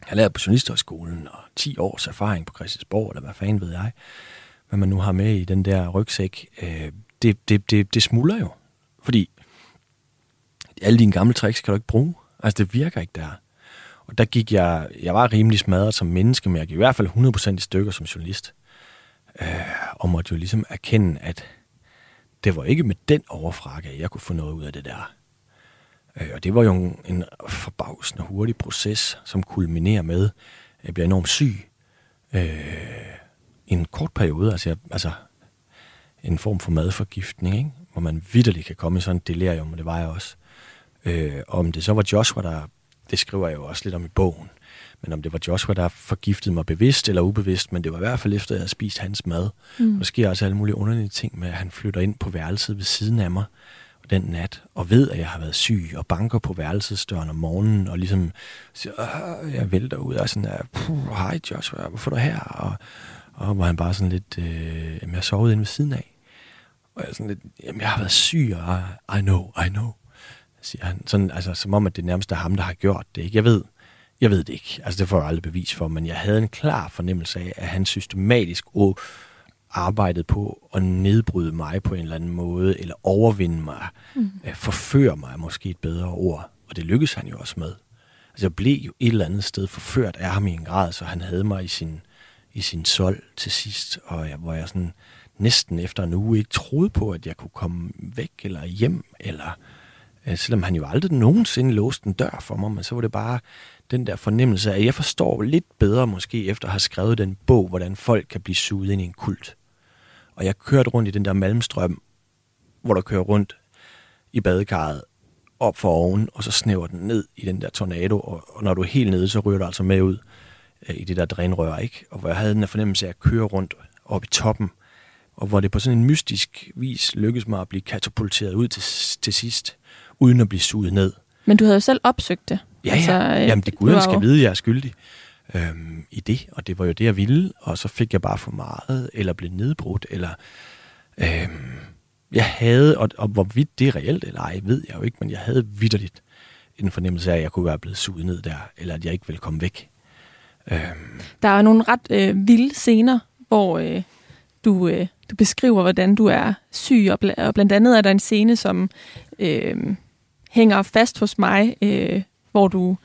har lært på Journalisthøjskolen, og 10 års erfaring på Christiansborg, eller hvad fanden ved jeg, hvad man nu har med i den der rygsæk, øh, det, det, det, det smuldrer jo. Fordi alle dine gamle tricks kan du ikke bruge. Altså, det virker ikke der. Og der gik jeg, jeg var rimelig smadret som menneske, men jeg gik i hvert fald 100% i stykker som journalist. Øh, og måtte jo ligesom erkende, at det var ikke med den overfrakke, at jeg kunne få noget ud af det der. Øh, og det var jo en, en forbavsende hurtig proces, som kulminerer med, at jeg bliver enormt syg øh, i en kort periode. Altså, jeg, altså en form for madforgiftning, ikke? hvor man vidderligt kan komme i sådan et delirium, og det var jeg også. Øh, om det så var Joshua, der det skriver jeg jo også lidt om i bogen. Men om det var Joshua, der forgiftede mig bevidst eller ubevidst, men det var i hvert fald efter, at jeg havde spist hans mad. Mm. Og der sker også alle mulige underlige ting med, at han flytter ind på værelset ved siden af mig den nat, og ved, at jeg har været syg, og banker på værelsesdøren om morgenen, og ligesom siger, jeg vælter ud, og sådan, hej Joshua, hvorfor er du her? Og, og hvor han bare sådan lidt, øh, jamen, jeg sovet inde ved siden af. Og jeg sådan lidt, jamen, jeg har været syg, og I know, I know, siger han. Sådan, altså, som om, at det nærmest er ham, der har gjort det. Ikke? Jeg ved, jeg ved det ikke. Altså, det får jeg aldrig bevis for, men jeg havde en klar fornemmelse af, at han systematisk og arbejdede på at nedbryde mig på en eller anden måde, eller overvinde mig, mm. forføre mig måske et bedre ord. Og det lykkedes han jo også med. Altså, jeg blev jo et eller andet sted forført af ham i en grad, så han havde mig i sin, i sin sol til sidst, og jeg, hvor jeg sådan næsten efter en uge ikke troede på, at jeg kunne komme væk eller hjem, eller øh, selvom han jo aldrig nogensinde låste en dør for mig, men så var det bare den der fornemmelse af, at jeg forstår lidt bedre måske efter at have skrevet den bog, hvordan folk kan blive suget ind i en kult. Og jeg kørte rundt i den der malmstrøm, hvor der kører rundt i badekarret op for oven, og så snæver den ned i den der tornado, og, og når du er helt nede, så ryger du altså med ud øh, i det der drænrør, ikke? Og hvor jeg havde den der fornemmelse af at køre rundt op i toppen, og hvor det på sådan en mystisk vis lykkedes mig at blive katapulteret ud til, til sidst, uden at blive suget ned. Men du havde jo selv opsøgt det. Ja, ja. Altså, øh, Jamen, det guderne skal vide, at jeg er skyldig øhm, i det, og det var jo det, jeg ville, og så fik jeg bare for meget, eller blev nedbrudt, eller øhm, jeg havde, og, og hvorvidt det er reelt eller ej, ved jeg jo ikke, men jeg havde vidderligt en fornemmelse af, at jeg kunne være blevet suget ned der, eller at jeg ikke ville komme væk. Øhm. Der er nogle ret øh, vilde scener, hvor øh, du, øh, du beskriver, hvordan du er syg, og, bl- og blandt andet er der en scene, som øh, hænger fast hos mig, øh, hvor du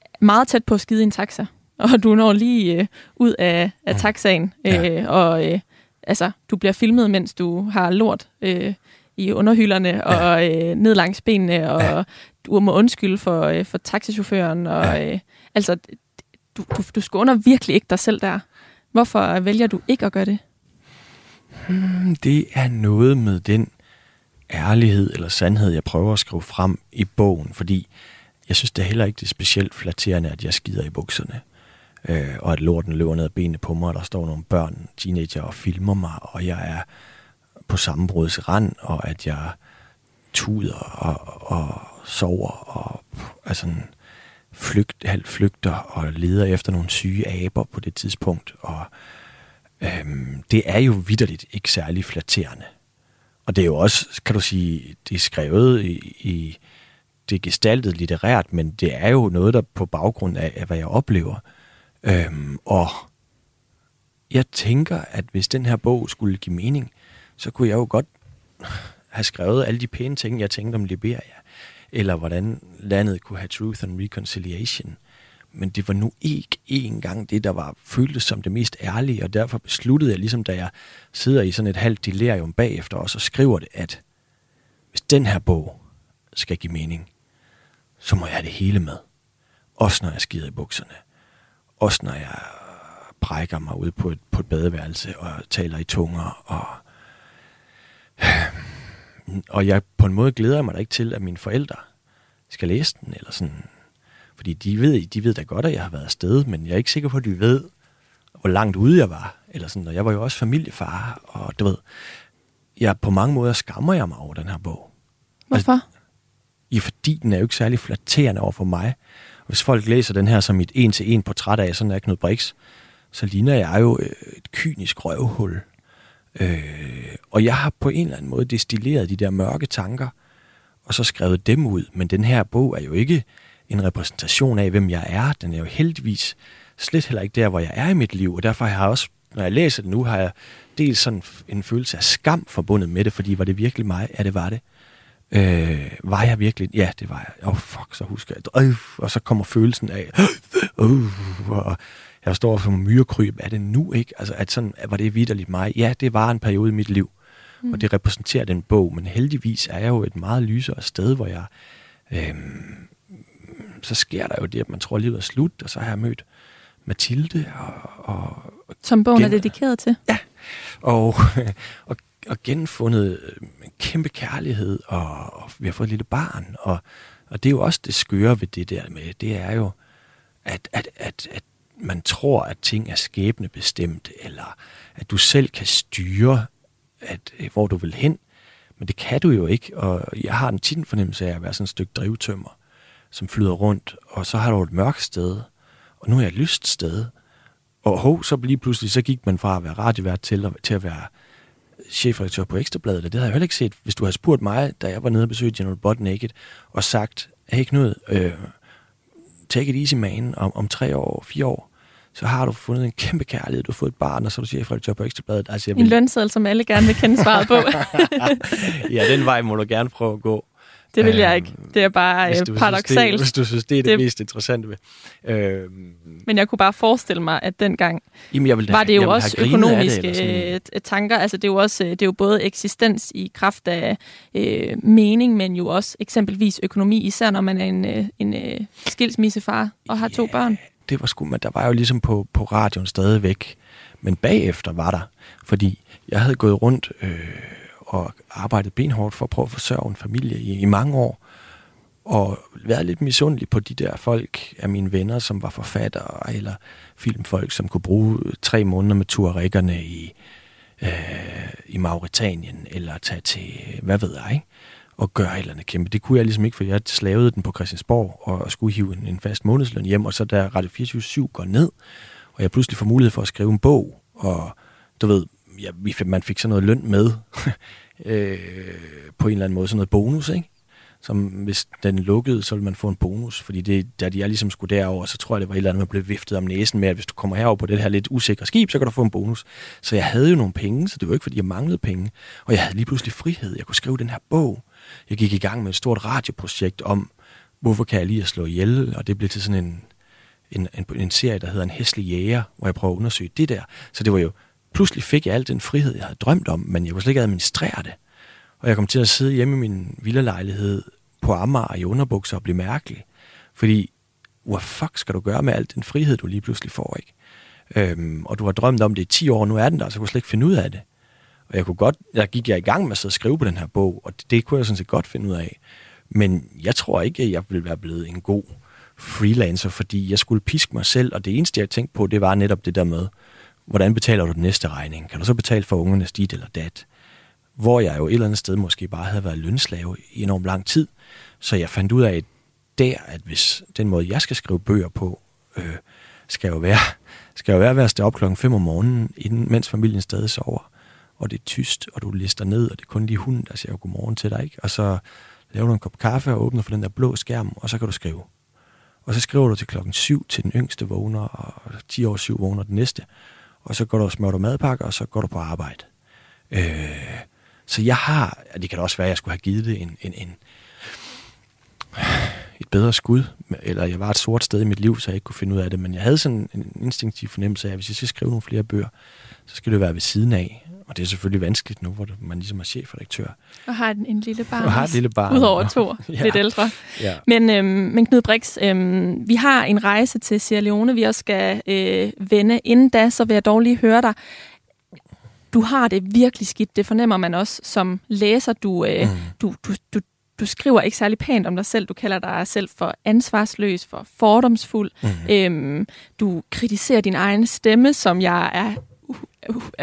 er meget tæt på at skide i en taxa og du når lige øh, ud af, af mm. taxaen, øh, ja. og øh, altså, du bliver filmet, mens du har lort øh, i underhylderne ja. og øh, ned langs benene, og ja. du må undskylde for, øh, for taxichaufføren, og ja. øh, altså, du, du, du skåner virkelig ikke dig selv der. Hvorfor vælger du ikke at gøre det? Hmm, det er noget med den ærlighed eller sandhed, jeg prøver at skrive frem i bogen, fordi jeg synes det er heller ikke det specielt flatterende, at jeg skider i bukserne øh, og at lorten løber ned ad benene på mig, og der står nogle børn, teenager og filmer mig, og jeg er på sammenbrudets rand, og at jeg tuder og, og sover og altså flygt, halvt flygter og leder efter nogle syge aber på det tidspunkt. Og øhm, det er jo vidderligt ikke særlig flatterende. Og det er jo også, kan du sige, det er skrevet i, i det er gestaltet litterært, men det er jo noget, der på baggrund af, af hvad jeg oplever, Øhm, og jeg tænker, at hvis den her bog skulle give mening, så kunne jeg jo godt have skrevet alle de pæne ting, jeg tænkte om Liberia, eller hvordan landet kunne have truth and reconciliation. Men det var nu ikke engang det, der var føltes som det mest ærlige, og derfor besluttede jeg, ligesom da jeg sidder i sådan et halvt delirium bagefter, og så skriver det, at hvis den her bog skal give mening, så må jeg have det hele med. Også når jeg skider i bukserne. Også når jeg brækker mig ud på et, på et badeværelse og taler i tunger. Og, og jeg på en måde glæder mig da ikke til, at mine forældre skal læse den. Eller sådan. Fordi de ved, de ved da godt, at jeg har været afsted, men jeg er ikke sikker på, at de ved, hvor langt ude jeg var. Eller sådan. Og jeg var jo også familiefar, og du ved, jeg, på mange måder skammer jeg mig over den her bog. Hvorfor? Altså, i, fordi den er jo ikke særlig flatterende over for mig. Hvis folk læser den her som et en-til-en portræt af, sådan er Knud Brix, så ligner jeg jo øh, et kynisk røvhul. Øh, og jeg har på en eller anden måde destilleret de der mørke tanker, og så skrevet dem ud. Men den her bog er jo ikke en repræsentation af, hvem jeg er. Den er jo heldigvis slet heller ikke der, hvor jeg er i mit liv. Og derfor har jeg også, når jeg læser det nu, har jeg dels sådan en følelse af skam forbundet med det, fordi var det virkelig mig? Ja, det var det. Øh, var jeg virkelig? Ja, det var jeg. Åh, oh, fuck, så husker jeg. Øh, og så kommer følelsen af, øh, og jeg står en myrekryb. Er det nu, ikke? Altså, at sådan, var det vidderligt mig? Ja, det var en periode i mit liv. Mm. Og det repræsenterer den bog. Men heldigvis er jeg jo et meget lysere sted, hvor jeg... Øh, så sker der jo det, at man tror, at livet er slut, og så har jeg mødt Mathilde. Og, og, Som bogen gen- er dedikeret til? Ja, og, og og genfundet øh, en kæmpe kærlighed, og, og vi har fået et lille barn, og, Og det er jo også det skøre ved det der med, det er jo, at, at, at, at man tror, at ting er skæbnebestemt, eller at du selv kan styre, at, øh, hvor du vil hen. Men det kan du jo ikke, og jeg har en tit en fornemmelse af at være sådan et stykke drivtømmer, som flyder rundt, og så har du et mørkt sted, og nu er jeg et lyst sted. Og hov, så lige pludselig, så gik man fra at være radiovært til, til at være chefredaktør på Ekstrabladet. Det havde jeg heller ikke set, hvis du havde spurgt mig, da jeg var nede og besøgte General Butt Naked, og sagt, hey Knud, øh, take it easy man, om, om tre år, fire år, så har du fundet en kæmpe kærlighed, du har fået et barn, og så er du chefredaktør på Ekstrabladet. Altså, jeg vil... En lønseddel, som alle gerne vil kende svaret på. ja, den vej må du gerne prøve at gå. Det vil jeg ikke. Det er bare hvis du paradoxalt. Det, hvis du synes, det er det, det mest interessante ved. Øhm, Men jeg kunne bare forestille mig, at dengang jamen, jeg vil da, var det jo også økonomiske det, øh, tanker. Altså det er jo også det er jo både eksistens i kraft af øh, mening, men jo også eksempelvis økonomi, især når man er en, øh, en øh, skilsmissefar og har to børn. Det var sgu, men der var jo ligesom på, på radioen stadigvæk. Men bagefter var der, fordi jeg havde gået rundt... Øh, og arbejdet benhårdt for at prøve at forsørge en familie i, i mange år. Og været lidt misundelig på de der folk af mine venner, som var forfattere eller filmfolk, som kunne bruge tre måneder med tuareggerne i, øh, i Mauritanien, eller tage til, hvad ved jeg, ikke? og gøre et eller andet kæmpe. Det kunne jeg ligesom ikke, for jeg slavede den på Christiansborg og skulle hive en, en fast månedsløn hjem, og så da Radio 24 går ned, og jeg pludselig får mulighed for at skrive en bog, og du ved, ja, vi, man fik sådan noget løn med, øh, på en eller anden måde, sådan noget bonus, ikke? Som hvis den lukkede, så ville man få en bonus, fordi det, da de er ligesom skulle derover, så tror jeg, det var et eller andet, man blev viftet om næsen med, at hvis du kommer herover på det her lidt usikre skib, så kan du få en bonus. Så jeg havde jo nogle penge, så det var ikke, fordi jeg manglede penge. Og jeg havde lige pludselig frihed. Jeg kunne skrive den her bog. Jeg gik i gang med et stort radioprojekt om, hvorfor kan jeg lige at slå ihjel, og det blev til sådan en, en, en, en serie, der hedder En hæslig jæger, hvor jeg prøver at undersøge det der. Så det var jo pludselig fik jeg al den frihed, jeg havde drømt om, men jeg kunne slet ikke administrere det. Og jeg kom til at sidde hjemme i min villalejlighed på Amager i underbukser og blive mærkelig. Fordi, hvad fuck skal du gøre med al den frihed, du lige pludselig får, ikke? Øhm, og du har drømt om det i 10 år, nu er den der, så jeg kunne slet ikke finde ud af det. Og jeg kunne godt, jeg gik jeg i gang med at sidde og skrive på den her bog, og det, det kunne jeg sådan set godt finde ud af. Men jeg tror ikke, at jeg ville være blevet en god freelancer, fordi jeg skulle piske mig selv, og det eneste, jeg tænkte på, det var netop det der med, hvordan betaler du den næste regning? Kan du så betale for ungernes dit eller dat? Hvor jeg jo et eller andet sted måske bare havde været lønslave i enormt lang tid. Så jeg fandt ud af der, at hvis den måde, jeg skal skrive bøger på, øh, skal jo være, skal jo være at stå op klokken 5 om morgenen, inden, mens familien stadig sover. Og det er tyst, og du lister ned, og det er kun lige hunden, der siger godmorgen til dig. Ikke? Og så laver du en kop kaffe og åbner for den der blå skærm, og så kan du skrive. Og så skriver du til klokken 7 til den yngste vågner, og 10 år 7 vågner den næste og så går du og smører du madpakker, og så går du på arbejde. Øh, så jeg har, og det kan da også være, at jeg skulle have givet det en, en, en, et bedre skud, eller jeg var et sort sted i mit liv, så jeg ikke kunne finde ud af det, men jeg havde sådan en instinktiv fornemmelse af, at hvis jeg skal skrive nogle flere bøger, så skal det være ved siden af. Og det er selvfølgelig vanskeligt nu, hvor man ligesom er chefredaktør. Og har en, en lille barn. Og har et lille barn. Udover to, ja. lidt ældre. Ja. Men, øhm, men Knud Brix, øhm, vi har en rejse til Sierra Leone, vi også skal øh, vende. Inden da, så vil jeg dog lige høre dig. Du har det virkelig skidt. Det fornemmer man også som læser. Du, øh, mm. du, du, du, du skriver ikke særlig pænt om dig selv. Du kalder dig selv for ansvarsløs, for fordomsfuld. Mm. Øhm, du kritiserer din egen stemme, som jeg er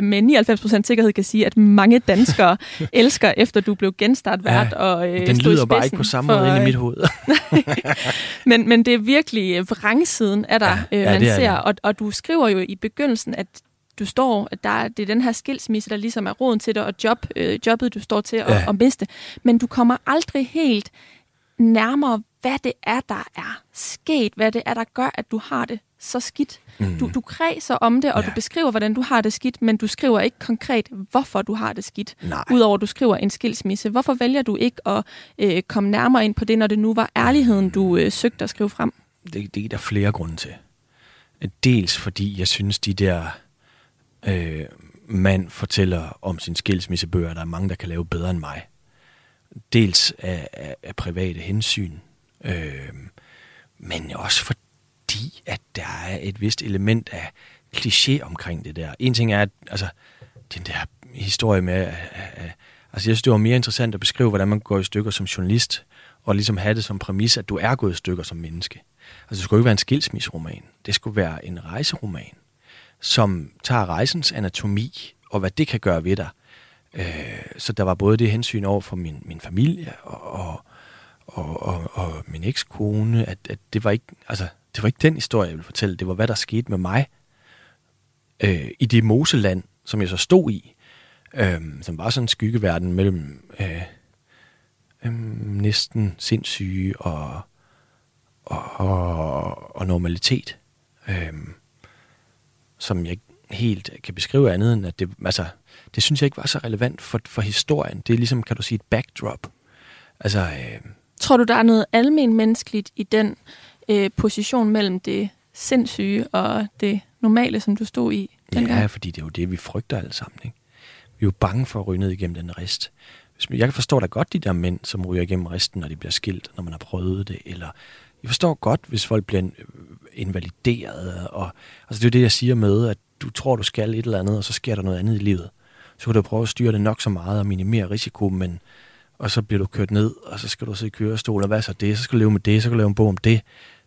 med 99% sikkerhed kan sige, at mange danskere elsker, efter du blev genstartvært. Ja, og, øh, den lyder bare ikke på samme måde ind i mit hoved. men, men det er virkelig vrangsiden af dig, ja, øh, man ja, ser. Og, og du skriver jo i begyndelsen, at du står, at der, det er den her skilsmisse, der ligesom er roden til dig, og job, øh, jobbet, du står til at, ja. at miste. Men du kommer aldrig helt nærmere, hvad det er, der er sket, hvad det er, der gør, at du har det så skidt. Mm. Du, du kredser om det, og ja. du beskriver, hvordan du har det skidt, men du skriver ikke konkret, hvorfor du har det skidt. Udover at du skriver en skilsmisse. Hvorfor vælger du ikke at øh, komme nærmere ind på det, når det nu var ærligheden, du øh, søgte at skrive frem? Det, det er der flere grunde til. Dels fordi jeg synes, de der øh, mand fortæller om sin skilsmissebøger, der er mange, der kan lave bedre end mig. Dels af, af, af private hensyn, øh, men også fordi fordi, at der er et vist element af kliché omkring det der. En ting er, at altså, den der historie med, at, altså jeg synes, det var mere interessant at beskrive, hvordan man går i stykker som journalist, og ligesom have det som præmis, at du er gået i stykker som menneske. Altså, det skulle ikke være en skilsmisseroman. Det skulle være en rejseroman, som tager rejsens anatomi, og hvad det kan gøre ved dig. Øh, så der var både det hensyn over for min, min familie og, og, og, og, og min ekskone, at, at det var ikke, altså, det var ikke den historie, jeg ville fortælle. Det var, hvad der skete med mig øh, i det moseland, som jeg så stod i, øh, som var sådan en skyggeverden mellem øh, øh, næsten sindssyge og, og, og, og normalitet, øh, som jeg ikke helt kan beskrive andet end, at det, altså, det synes jeg ikke var så relevant for, for historien. Det er ligesom, kan du sige, et backdrop. Altså, øh, Tror du, der er noget almen menneskeligt i den øh, position mellem det sindssyge og det normale, som du stod i dengang? Ja, fordi det er jo det, vi frygter alle sammen. Ikke? Vi er jo bange for at ryge ned igennem den rist. Jeg kan forstå da godt de der mænd, som ryger igennem risten, når de bliver skilt, når man har prøvet det. Eller jeg forstår godt, hvis folk bliver invalideret. Og, altså det er det, jeg siger med, at du tror, du skal et eller andet, og så sker der noget andet i livet. Så kan du prøve at styre det nok så meget og minimere risiko, men og så bliver du kørt ned, og så skal du sidde i kørestol, og hvad så det? Så skal du leve med det, så kan du lave en bog om det.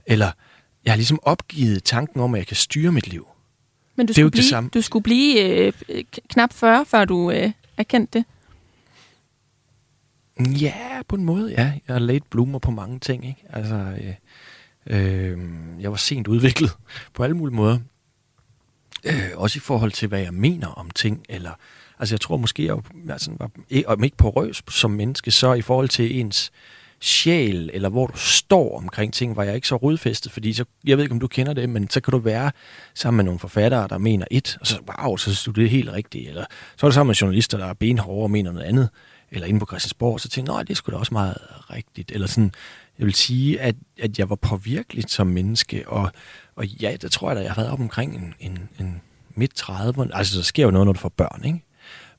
Eller, jeg har ligesom opgivet tanken om, at jeg kan styre mit liv. Men du det skulle er jo blive, det samme. Du skulle blive øh, knap 40, før du øh, erkendte det. Ja, på en måde, ja. Jeg har late bloomer på mange ting, ikke? Altså, øh, øh, jeg var sent udviklet på alle mulige måder. Øh, også i forhold til, hvad jeg mener om ting, eller... Altså, jeg tror måske, jeg altså, var, om ikke porøs som menneske, så i forhold til ens sjæl, eller hvor du står omkring ting, var jeg ikke så rodfæstet, fordi så, jeg ved ikke, om du kender det, men så kan du være sammen med nogle forfattere, der mener et, og så, wow, så synes du det er helt rigtigt, eller så er du sammen med journalister, der er benhårde og mener noget andet, eller inde på Christiansborg, så tænkte jeg, nej, det er sgu da også meget rigtigt, eller sådan, jeg vil sige, at, at jeg var påvirkeligt som menneske, og, og ja, der tror jeg, da, jeg har været op omkring en, en, en midt 30'erne, altså der sker jo noget, når du får børn, ikke?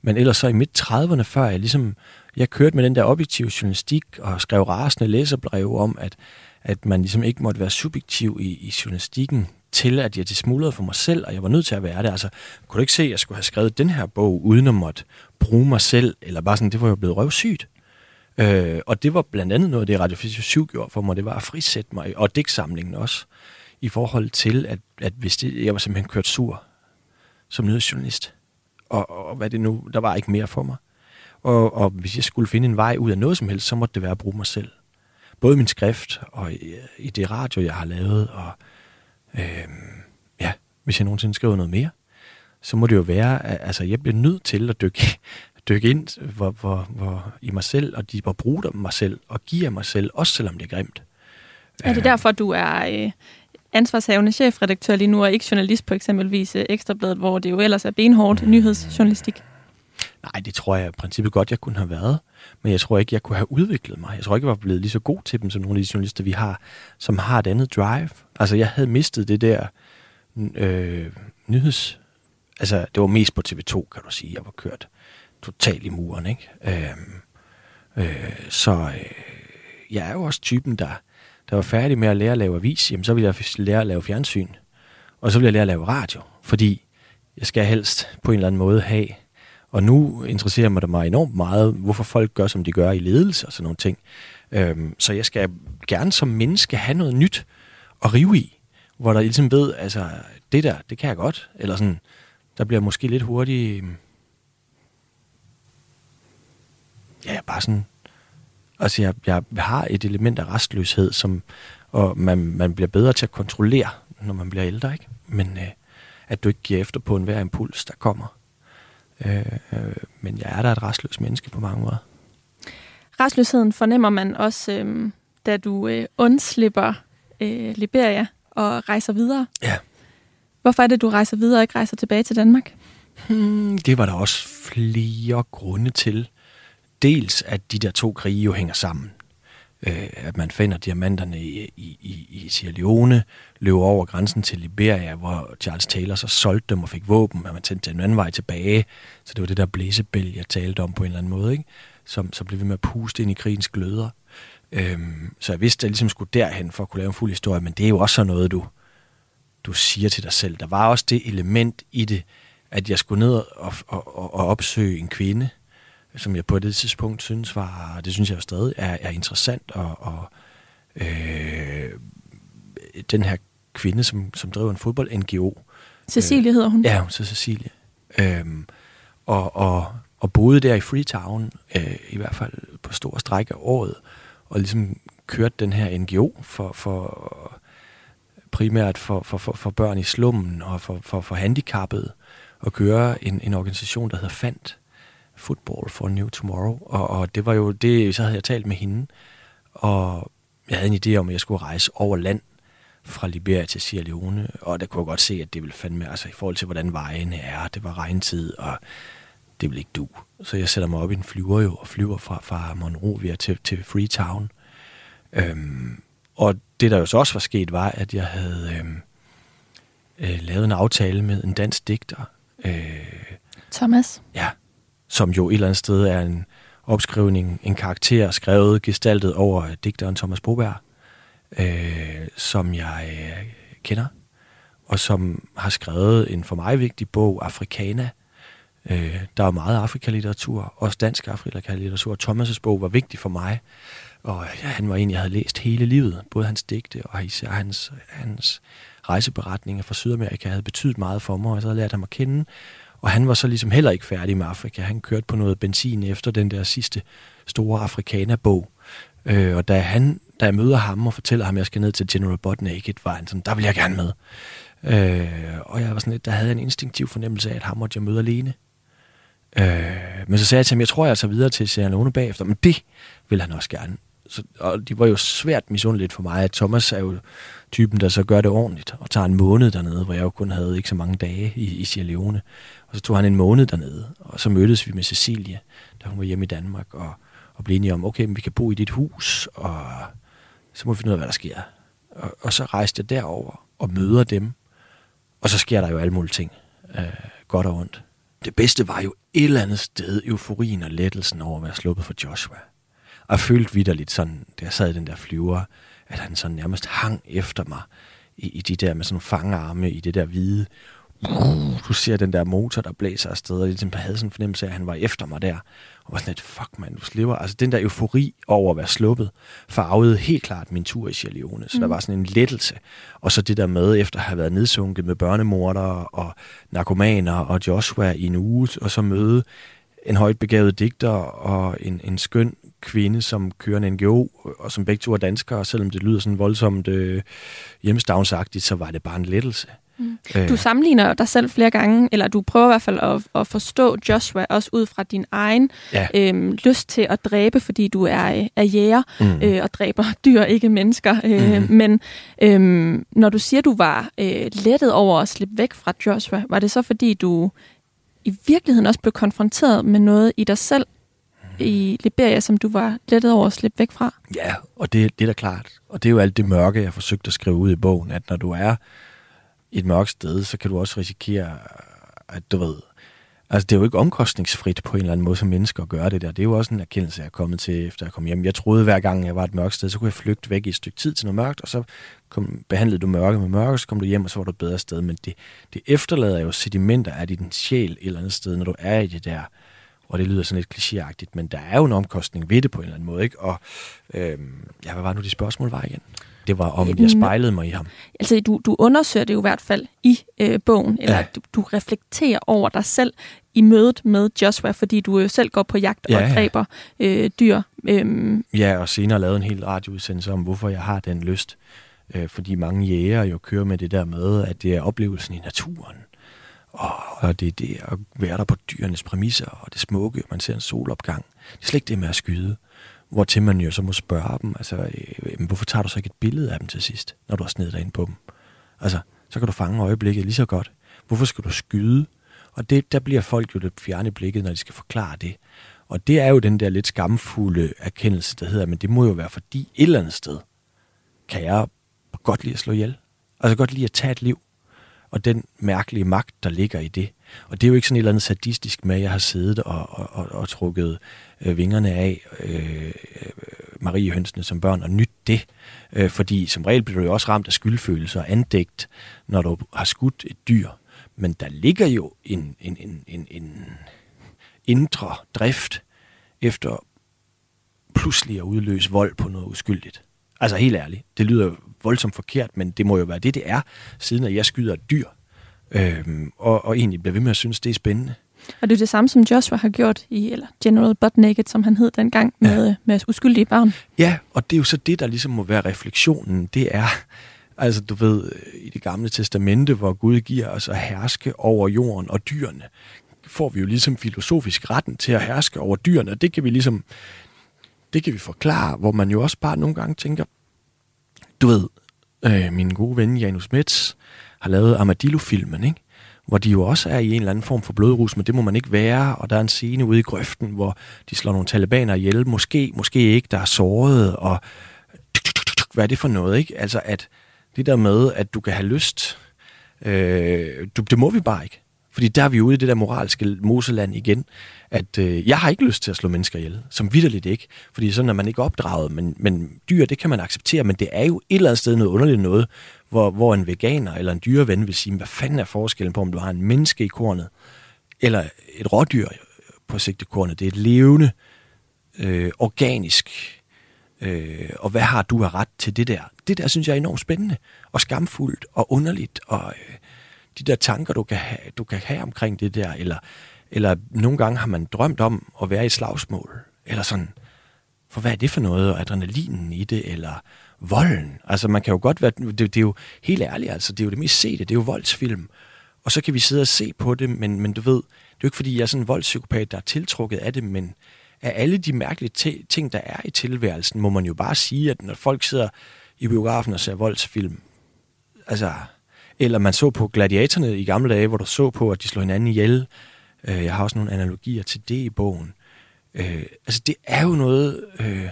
Men ellers så i midt 30'erne, før jeg ligesom, jeg kørte med den der objektive journalistik og skrev rasende læserbreve om, at, at man ligesom ikke måtte være subjektiv i, i journalistikken til, at jeg det smuldrede for mig selv, og jeg var nødt til at være det. Altså, kunne du ikke se, at jeg skulle have skrevet den her bog, uden at måtte bruge mig selv, eller bare sådan, det var jo blevet røvsygt. Øh, og det var blandt andet noget af det, Radio 7 gjorde for mig, det var at frisætte mig, og digtsamlingen også, i forhold til, at, at hvis det, jeg var simpelthen kørt sur som nyhedsjournalist og, og hvad det nu, der var ikke mere for mig. Og, og hvis jeg skulle finde en vej ud af noget som helst, så måtte det være at bruge mig selv. Både min skrift og i, i det radio, jeg har lavet, og øh, ja, hvis jeg nogensinde skriver noget mere, så må det jo være, at altså, jeg bliver nødt til at dykke, dykke ind hvor, hvor, hvor, i mig selv, og de hvor bruger mig selv, og giver mig selv, også selvom det er grimt. Er det derfor, du er øh, ansvarshavende chefredaktør lige nu, og ikke journalist på eksempelvis øh, Ekstrabladet, hvor det jo ellers er benhårdt mm. nyhedsjournalistik? Nej, det tror jeg i princippet godt, jeg kunne have været. Men jeg tror ikke, jeg kunne have udviklet mig. Jeg tror ikke, jeg var blevet lige så god til dem, som nogle af de journalister, vi har, som har et andet drive. Altså, jeg havde mistet det der øh, nyheds... Altså, det var mest på TV2, kan du sige. Jeg var kørt totalt i muren, ikke? Øh, øh, så øh, jeg er jo også typen, der der var færdig med at lære at lave avis, jamen så ville jeg lære at lave fjernsyn. Og så ville jeg lære at lave radio, fordi jeg skal helst på en eller anden måde have. Og nu interesserer mig det mig enormt meget, hvorfor folk gør, som de gør i ledelse og sådan nogle ting. Øhm, så jeg skal gerne som menneske have noget nyt at rive i, hvor der ligesom ved, altså det der, det kan jeg godt. Eller sådan, der bliver måske lidt hurtigt, øhm, ja, bare sådan Altså, jeg, jeg har et element af restløshed, som, og man, man bliver bedre til at kontrollere, når man bliver ældre, ikke? Men øh, at du ikke giver efter på enhver impuls, der kommer. Øh, øh, men jeg er da et restløst menneske på mange måder. Restløsheden fornemmer man også, øh, da du øh, undslipper øh, Liberia og rejser videre. Ja. Hvorfor er det, du rejser videre og ikke rejser tilbage til Danmark? Hmm, det var der også flere grunde til dels, at de der to krige jo hænger sammen. Øh, at man finder diamanterne i, i, i, i Sierra Leone, løber over grænsen til Liberia, hvor Charles Taylor så solgte dem og fik våben, og man tændte en anden vej tilbage. Så det var det der blæsebæl, jeg talte om på en eller anden måde, ikke? Som, som blev ved med at puste ind i krigens gløder. Øhm, så jeg vidste, at jeg ligesom skulle derhen for at kunne lave en fuld historie, men det er jo også sådan noget, du, du siger til dig selv. Der var også det element i det, at jeg skulle ned og, og, og, og opsøge en kvinde, som jeg på det tidspunkt synes var, det synes jeg stadig er, er interessant, og, og øh, den her kvinde, som, som driver en fodbold-NGO. Cecilie hedder hun. Ja, hun så Cecilie. Øhm, og, og, og boede der i Freetown, øh, i hvert fald på store stræk af året, og ligesom kørte den her NGO for, for primært for, for, for, for børn i slummen og for, for, for handicappede, og køre en, en organisation, der hedder FANT, Football for New Tomorrow. Og, og det var jo det, så havde jeg talt med hende, og jeg havde en idé om, at jeg skulle rejse over land fra Liberia til Sierra Leone, og der kunne jeg godt se, at det ville fandme, altså i forhold til, hvordan vejene er, det var regntid, og det ville ikke du. Så jeg sætter mig op i en flyver jo, og flyver fra, fra Monrovia til, til Freetown. Øhm, og det, der jo så også var sket, var, at jeg havde øhm, øh, lavet en aftale med en dansk digter. Øh, Thomas? Ja, som jo et eller andet sted er en opskrivning, en karakter skrevet, gestaltet over digteren Thomas Boberg, øh, som jeg øh, kender, og som har skrevet en for mig vigtig bog, Afrikana. Øh, der er meget afrikalitteratur, også dansk afrikalitteratur. Thomas' bog var vigtig for mig, og ja, han var en, jeg havde læst hele livet. Både hans digte og især hans, hans rejseberetninger fra Sydamerika havde betydet meget for mig, og så havde jeg lært ham at kende. Og han var så ligesom heller ikke færdig med Afrika. Han kørte på noget benzin efter den der sidste store afrikanerbog. Øh, og da, han, da jeg møder ham og fortæller ham, at jeg skal ned til General Butt Naked, var han sådan, der vil jeg gerne med. Øh, og jeg var sådan lidt, der havde en instinktiv fornemmelse af, at ham måtte jeg møde alene. Øh, men så sagde jeg til ham, jeg tror, jeg tager videre til Sierra Leone bagefter, men det vil han også gerne. Så, og det var jo svært misundeligt for mig, at Thomas er jo typen, der så gør det ordentligt, og tager en måned dernede, hvor jeg jo kun havde ikke så mange dage i, i Sierra Leone. Og så tog han en måned dernede, og så mødtes vi med Cecilie, da hun var hjemme i Danmark, og, og blev enige om, okay, men vi kan bo i dit hus, og så må vi finde ud af, hvad der sker. Og, og så rejste jeg derover og møder dem, og så sker der jo alle mulige ting, øh, godt og ondt. Det bedste var jo et eller andet sted euforien og lettelsen over at være sluppet for Joshua. Og jeg følte vidderligt sådan, da jeg sad i den der flyver, at han sådan nærmest hang efter mig i, i de der med sådan fangarme, i det der hvide. Du ser den der motor, der blæser afsted, og ligesom, jeg havde sådan en fornemmelse af, at han var efter mig der. Og var sådan lidt, fuck man, du slipper. Altså den der eufori over at være sluppet, farvede helt klart min tur i Sierra Leone. Så mm. der var sådan en lettelse. Og så det der med, efter at have været nedsunket med børnemorder og narkomaner og Joshua i en uge, og så møde en højt begavet digter og en, en skøn kvinde, som kører en NGO, og som begge to er danskere, og selvom det lyder sådan voldsomt øh, hjemstavnsagtigt, så var det bare en lettelse. Mm. Øh. Du sammenligner dig selv flere gange, eller du prøver i hvert fald at, at forstå Joshua også ud fra din egen ja. øhm, lyst til at dræbe, fordi du er, er jæger mm. øh, og dræber dyr, ikke mennesker. Øh, mm. Men øhm, når du siger, du var øh, lettet over at slippe væk fra Joshua, var det så fordi du i virkeligheden også blev konfronteret med noget i dig selv, i Liberia, som du var lettet over at slippe væk fra? Ja, og det, det er da klart. Og det er jo alt det mørke, jeg har forsøgt at skrive ud i bogen, at når du er et mørkt sted, så kan du også risikere, at du ved, altså det er jo ikke omkostningsfrit på en eller anden måde som mennesker at gøre det der. Det er jo også en erkendelse, jeg er kommet til, efter jeg kom hjem. Jeg troede hver gang, jeg var et mørkt sted, så kunne jeg flygte væk i et stykke tid til noget mørkt, og så kom, behandlede du mørke med mørke, så kom du hjem, og så var du et bedre sted. Men det, det efterlader jo sedimenter af din sjæl et eller andet sted, når du er i det der og det lyder sådan lidt klichéagtigt, men der er jo en omkostning ved det på en eller anden måde, ikke? Og øhm, ja, hvad var nu de spørgsmål var igen? Det var om, jeg spejlede mig i ham. Altså, du, du undersøger det jo i hvert fald i øh, bogen, eller ja. du, du reflekterer over dig selv i mødet med Joshua, fordi du jo selv går på jagt ja, og dræber øh, dyr. Øhm. Ja, og senere lavede en hel radioudsendelse om, hvorfor jeg har den lyst. Øh, fordi mange jæger jo kører med det der med, at det er oplevelsen i naturen og det er det at være der på dyrenes præmisser, og det smukke, man ser en solopgang. Det er slet ikke det med at skyde. Hvor til man jo så må spørge dem, altså, øh, hvorfor tager du så ikke et billede af dem til sidst, når du har snedet dig ind på dem? Altså, så kan du fange øjeblikket lige så godt. Hvorfor skal du skyde? Og det, der bliver folk jo det fjerne blikket, når de skal forklare det. Og det er jo den der lidt skamfulde erkendelse, der hedder, men det må jo være fordi et eller andet sted, kan jeg godt lide at slå ihjel. Altså godt lide at tage et liv og den mærkelige magt, der ligger i det. Og det er jo ikke sådan et eller andet sadistisk med, at jeg har siddet og, og, og, og trukket øh, vingerne af øh, øh Marie-hønsene som børn og nyt det. Øh, fordi som regel bliver du jo også ramt af skyldfølelse og andægt, når du har skudt et dyr. Men der ligger jo en, en, en, en, en indre drift efter pludselig at udløse vold på noget uskyldigt. Altså helt ærligt, det lyder voldsomt forkert, men det må jo være det, det er, siden at jeg skyder et dyr. Øhm, og, og egentlig bliver ved med at synes, det er spændende. Og det er det samme, som Joshua har gjort i, eller General Butt Naked, som han hed dengang, med, ja. med uskyldige barn. Ja, og det er jo så det, der ligesom må være refleksionen. Det er, altså du ved, i det gamle testamente, hvor Gud giver os at herske over jorden og dyrene, får vi jo ligesom filosofisk retten til at herske over dyrene, og det kan vi ligesom, det kan vi forklare, hvor man jo også bare nogle gange tænker, du ved, øh, min gode ven Janus Metz har lavet Armadillo-filmen, ikke? hvor de jo også er i en eller anden form for blodrus, men det må man ikke være, og der er en scene ude i grøften, hvor de slår nogle talibaner ihjel, måske, måske ikke, der er såret, og hvad er det for noget, ikke? Altså, at det der med, at du kan have lyst, øh, du, det må vi bare ikke. Fordi der er vi ude i det der moralske moseland igen, at øh, jeg har ikke lyst til at slå mennesker ihjel, som vidderligt ikke. Fordi sådan er man ikke opdraget, men, men dyr, det kan man acceptere, men det er jo et eller andet sted noget underligt noget, hvor, hvor en veganer eller en dyreven vil sige, hvad fanden er forskellen på, om du har en menneske i kornet, eller et rådyr på sigtekornet. Det er et levende, øh, organisk, øh, og hvad har du af ret til det der? Det der synes jeg er enormt spændende, og skamfuldt, og underligt, og øh, de der tanker, du kan, have, du kan have omkring det der, eller, eller nogle gange har man drømt om at være i slagsmål, eller sådan, for hvad er det for noget, og adrenalinen i det, eller volden. Altså man kan jo godt være, det, det er jo helt ærligt, altså det er jo det mest sete, det er jo voldsfilm. Og så kan vi sidde og se på det, men, men du ved, det er jo ikke fordi, jeg er sådan en voldspsykopat, der er tiltrukket af det, men af alle de mærkelige ting, der er i tilværelsen, må man jo bare sige, at når folk sidder i biografen og ser voldsfilm, altså, eller man så på gladiatorne i gamle dage, hvor du så på, at de slår hinanden ihjel. Øh, jeg har også nogle analogier til det i bogen. Øh, altså det er jo noget... Øh,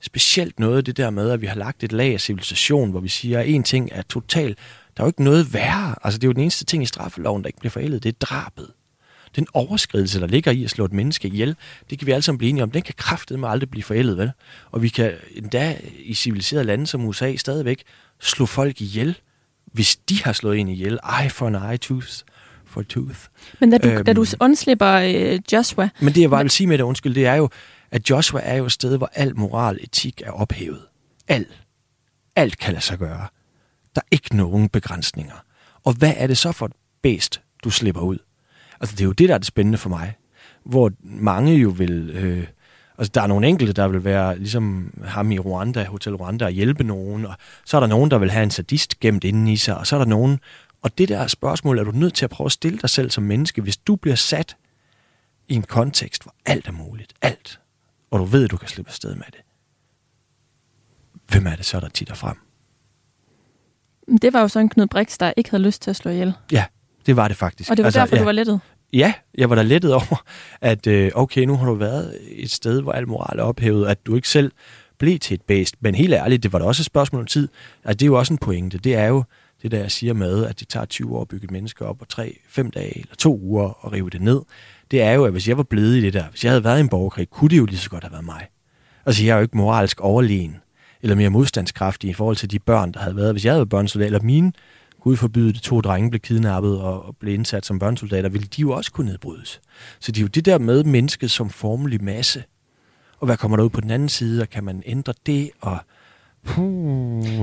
specielt noget det der med, at vi har lagt et lag af civilisation, hvor vi siger, at en ting er total. Der er jo ikke noget værre. Altså, det er jo den eneste ting i straffeloven, der ikke bliver forældet. Det er drabet. Den overskridelse, der ligger i at slå et menneske ihjel, det kan vi alle sammen blive enige om. Den kan kraftedeme aldrig blive forældet, vel? Og vi kan endda i civiliserede lande som USA stadigvæk slå folk ihjel, hvis de har slået en ihjel. Eye for an eye, tooth for tooth. Men da du, øhm, da du øhm. undslipper øh, Joshua... Men det, jeg bare vil sige med det, undskyld, det er jo, at Joshua er jo et sted, hvor al moral etik er ophævet. Alt. Alt kan lade sig gøre. Der er ikke nogen begrænsninger. Og hvad er det så for et bedst, du slipper ud? Altså, det er jo det, der er det spændende for mig. Hvor mange jo vil... Øh, altså, der er nogle enkelte, der vil være ligesom ham i Rwanda, Hotel Rwanda, og hjælpe nogen. Og så er der nogen, der vil have en sadist gemt inden i sig. Og så er der nogen... Og det der spørgsmål er du nødt til at prøve at stille dig selv som menneske, hvis du bliver sat i en kontekst, hvor alt er muligt. Alt og du ved, at du kan slippe afsted med det, hvem er det så, der titter frem? Det var jo så en Knud Brix, der ikke havde lyst til at slå ihjel. Ja, det var det faktisk. Og det var altså, derfor, ja, du var lettet? Ja, jeg var da lettet over, at øh, okay, nu har du været et sted, hvor al moral er ophævet, at du ikke selv blev til et bæst. Men helt ærligt, det var da også et spørgsmål om tid. Altså, det er jo også en pointe. Det er jo det, der jeg siger med, at det tager 20 år at bygge et menneske op, og 3, 5 dage eller 2 uger at rive det ned det er jo, at hvis jeg var blevet i det der, hvis jeg havde været i en borgerkrig, kunne det jo lige så godt have været mig. Altså, jeg er jo ikke moralsk overlegen, eller mere modstandskraftig i forhold til de børn, der havde været. Hvis jeg havde været børnesoldat, eller mine, gud forbyde de to drenge blev kidnappet og, og blev indsat som børnesoldater, ville de jo også kunne nedbrydes. Så det er jo det der med mennesket som formelig masse. Og hvad kommer der ud på den anden side, og kan man ændre det, og Puh,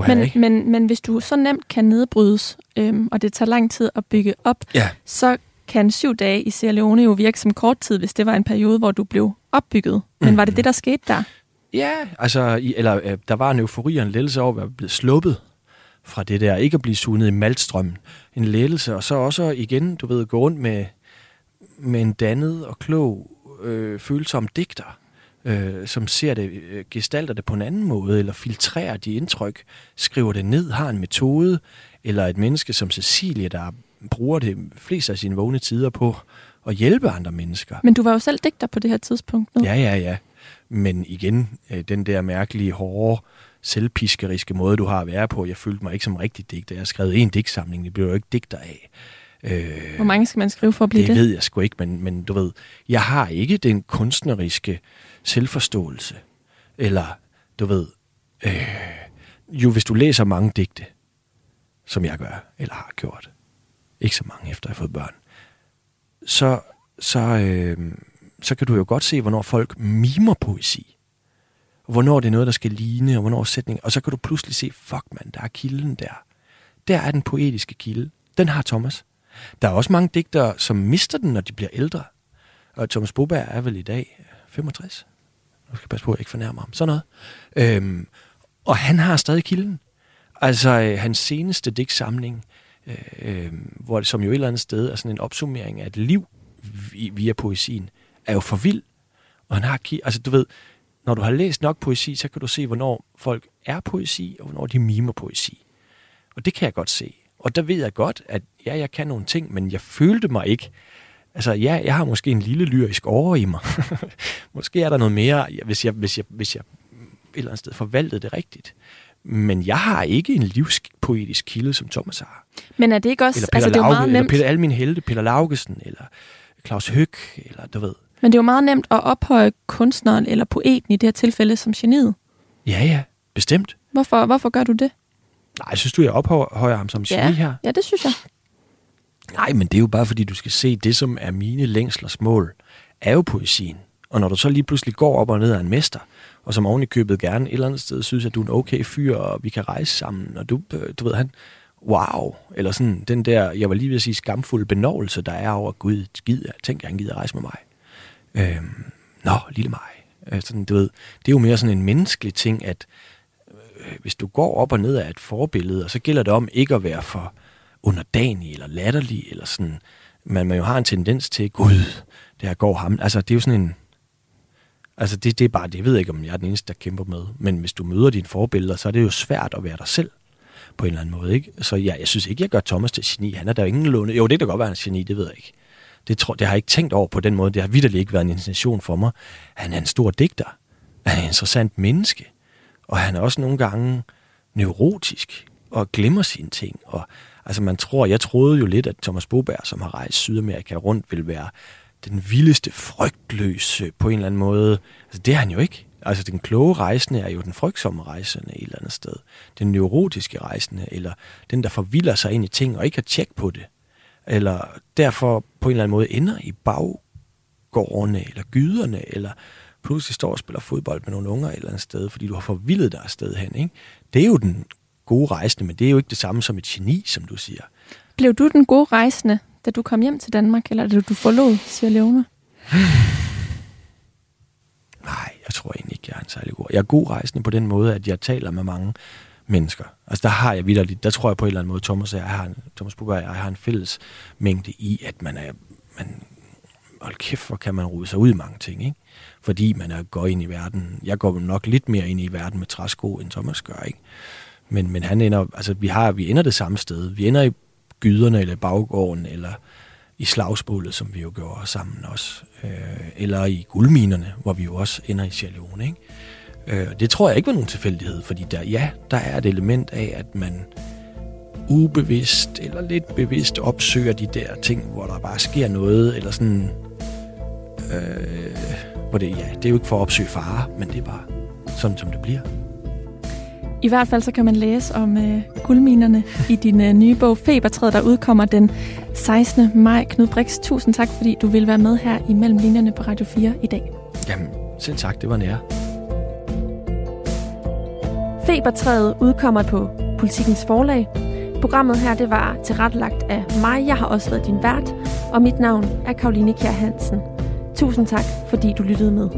men, men, men hvis du så nemt kan nedbrydes, øhm, og det tager lang tid at bygge op, ja. så kan syv dage i Sierra Leone jo virke som kort tid, hvis det var en periode, hvor du blev opbygget. Men mm. var det det, der skete der? Ja, altså, i, eller øh, der var en eufori og en lettelse over at være blevet sluppet fra det der, ikke at blive sunet i maltstrømmen. En lettelse, og så også igen, du ved, gå rundt med, med en dannet og klog, øh, følsom digter, øh, som ser det, øh, gestalter det på en anden måde, eller filtrerer de indtryk, skriver det ned, har en metode, eller et menneske som Cecilie, der bruger det flest af sine vågne tider på at hjælpe andre mennesker. Men du var jo selv digter på det her tidspunkt. Nu. Ja, ja, ja. Men igen, øh, den der mærkelige, hårde, selvpiskeriske måde, du har at være på, jeg følte mig ikke som rigtig digter. Jeg har skrevet en digtsamling, det blev jo ikke digter af. Øh, Hvor mange skal man skrive for at blive det? Det ved jeg sgu ikke, men, men du ved, jeg har ikke den kunstneriske selvforståelse. Eller, du ved, øh, jo hvis du læser mange digte, som jeg gør, eller har gjort, ikke så mange efter at have fået børn, så, så, øh, så kan du jo godt se, hvornår folk mimer poesi. Hvornår det er noget, der skal ligne, og hvornår sætning. Og så kan du pludselig se, fuck mand, der er kilden der. Der er den poetiske kilde. Den har Thomas. Der er også mange digtere, som mister den, når de bliver ældre. Og Thomas Boberg er vel i dag 65. Nu skal jeg passe på, at jeg ikke fornærmer ham. Sådan noget. Øhm, og han har stadig kilden. Altså, øh, hans seneste digtsamling, øh, hvor som jo et eller andet sted er sådan en opsummering af et liv via poesien, er jo for vild. Og han har, altså du ved, når du har læst nok poesi, så kan du se, hvornår folk er poesi, og hvornår de mimer poesi. Og det kan jeg godt se. Og der ved jeg godt, at ja, jeg kan nogle ting, men jeg følte mig ikke. Altså ja, jeg har måske en lille lyrisk over i mig. måske er der noget mere, hvis jeg, hvis jeg, hvis jeg et eller andet sted forvaltede det rigtigt. Men jeg har ikke en livspoetisk kilde, som Thomas har. Men er det ikke også... Eller Peter, altså, det er Lauge, meget nemt. eller Peter Almin Helte, Peter Laugesen, eller Claus Høg, eller du ved. Men det er jo meget nemt at ophøje kunstneren eller poeten i det her tilfælde som geniet. Ja, ja, bestemt. Hvorfor, hvorfor gør du det? Nej, synes du, jeg ophøjer ham som geni ja. her? Ja, det synes jeg. Nej, men det er jo bare, fordi du skal se, det som er mine længslers mål, er jo poesien. Og når du så lige pludselig går op og ned af en mester, og som oven i købet gerne et eller andet sted synes, at du er en okay fyr, og vi kan rejse sammen, og du, øh, du ved, han, wow, eller sådan den der, jeg var lige ved at sige, skamfuld benovelse, der er over, gud, gid, jeg tænker, han gider rejse med mig. Øhm, nå, lille mig. Øh, sådan, du ved, det er jo mere sådan en menneskelig ting, at øh, hvis du går op og ned af et forbillede, og så gælder det om ikke at være for underdanig eller latterlig, eller sådan, man, man jo har en tendens til, gud, der går ham. Altså, det er jo sådan en, altså det, det er bare, det jeg ved ikke, om jeg er den eneste, der kæmper med, men hvis du møder dine forbilleder, så er det jo svært at være dig selv på en eller anden måde, ikke? Så ja, jeg synes ikke, jeg gør Thomas til geni. Han er der ingen låne. Jo, det kan godt være, han er geni, det ved jeg ikke. Det, tror, det har jeg ikke tænkt over på den måde. Det har vidderligt ikke været en intention for mig. Han er en stor digter. Han er en interessant menneske. Og han er også nogle gange neurotisk og glemmer sine ting. Og altså man tror, jeg troede jo lidt, at Thomas Boberg, som har rejst Sydamerika rundt, vil være den vildeste, frygtløse på en eller anden måde. Altså det er han jo ikke. Altså den kloge rejsende er jo den frygtsomme rejsende et eller andet sted. Den neurotiske rejsende, eller den, der forvilder sig ind i ting og ikke har tjek på det eller derfor på en eller anden måde ender i baggårdene, eller gyderne, eller pludselig står og spiller fodbold med nogle unger et eller andet sted, fordi du har forvildet dig afsted hen. Ikke? Det er jo den gode rejsende, men det er jo ikke det samme som et geni, som du siger. Blev du den gode rejsende, da du kom hjem til Danmark, eller da du forlod Sierra Leone? Nej, jeg tror egentlig ikke, jeg er en særlig god. Jeg er god rejsende på den måde, at jeg taler med mange mennesker. Altså der har jeg vidderligt, der tror jeg på en eller anden måde, Thomas og jeg har en, Thomas Bubber jeg har en fælles mængde i, at man er, man, hold kæft, hvor kan man rode sig ud i mange ting, ikke? Fordi man er, går ind i verden. Jeg går nok lidt mere ind i verden med træsko, end Thomas gør, ikke? Men, men han ender, altså vi, har, vi ender det samme sted. Vi ender i gyderne, eller baggården, eller i slagsmålet, som vi jo gjorde sammen også. Øh, eller i guldminerne, hvor vi jo også ender i Chalone, ikke? Øh, det tror jeg ikke var nogen tilfældighed, fordi der, ja, der er et element af, at man ubevidst eller lidt bevidst opsøger de der ting, hvor der bare sker noget, eller sådan... Øh, hvor det, ja, det er jo ikke for at opsøge fare, men det er bare sådan, som det bliver. I hvert fald så kan man læse om øh, guldminerne i din øh, nye bog Febertræet, der udkommer den 16. maj. Knud Brix, tusind tak, fordi du vil være med her i Mellem Linjerne på Radio 4 i dag. Jamen, selv tak. Det var nære. Febertræet udkommer på Politikens Forlag. Programmet her det var tilrettelagt af mig. Jeg har også været din vært, og mit navn er Karoline Kjær Hansen. Tusind tak, fordi du lyttede med.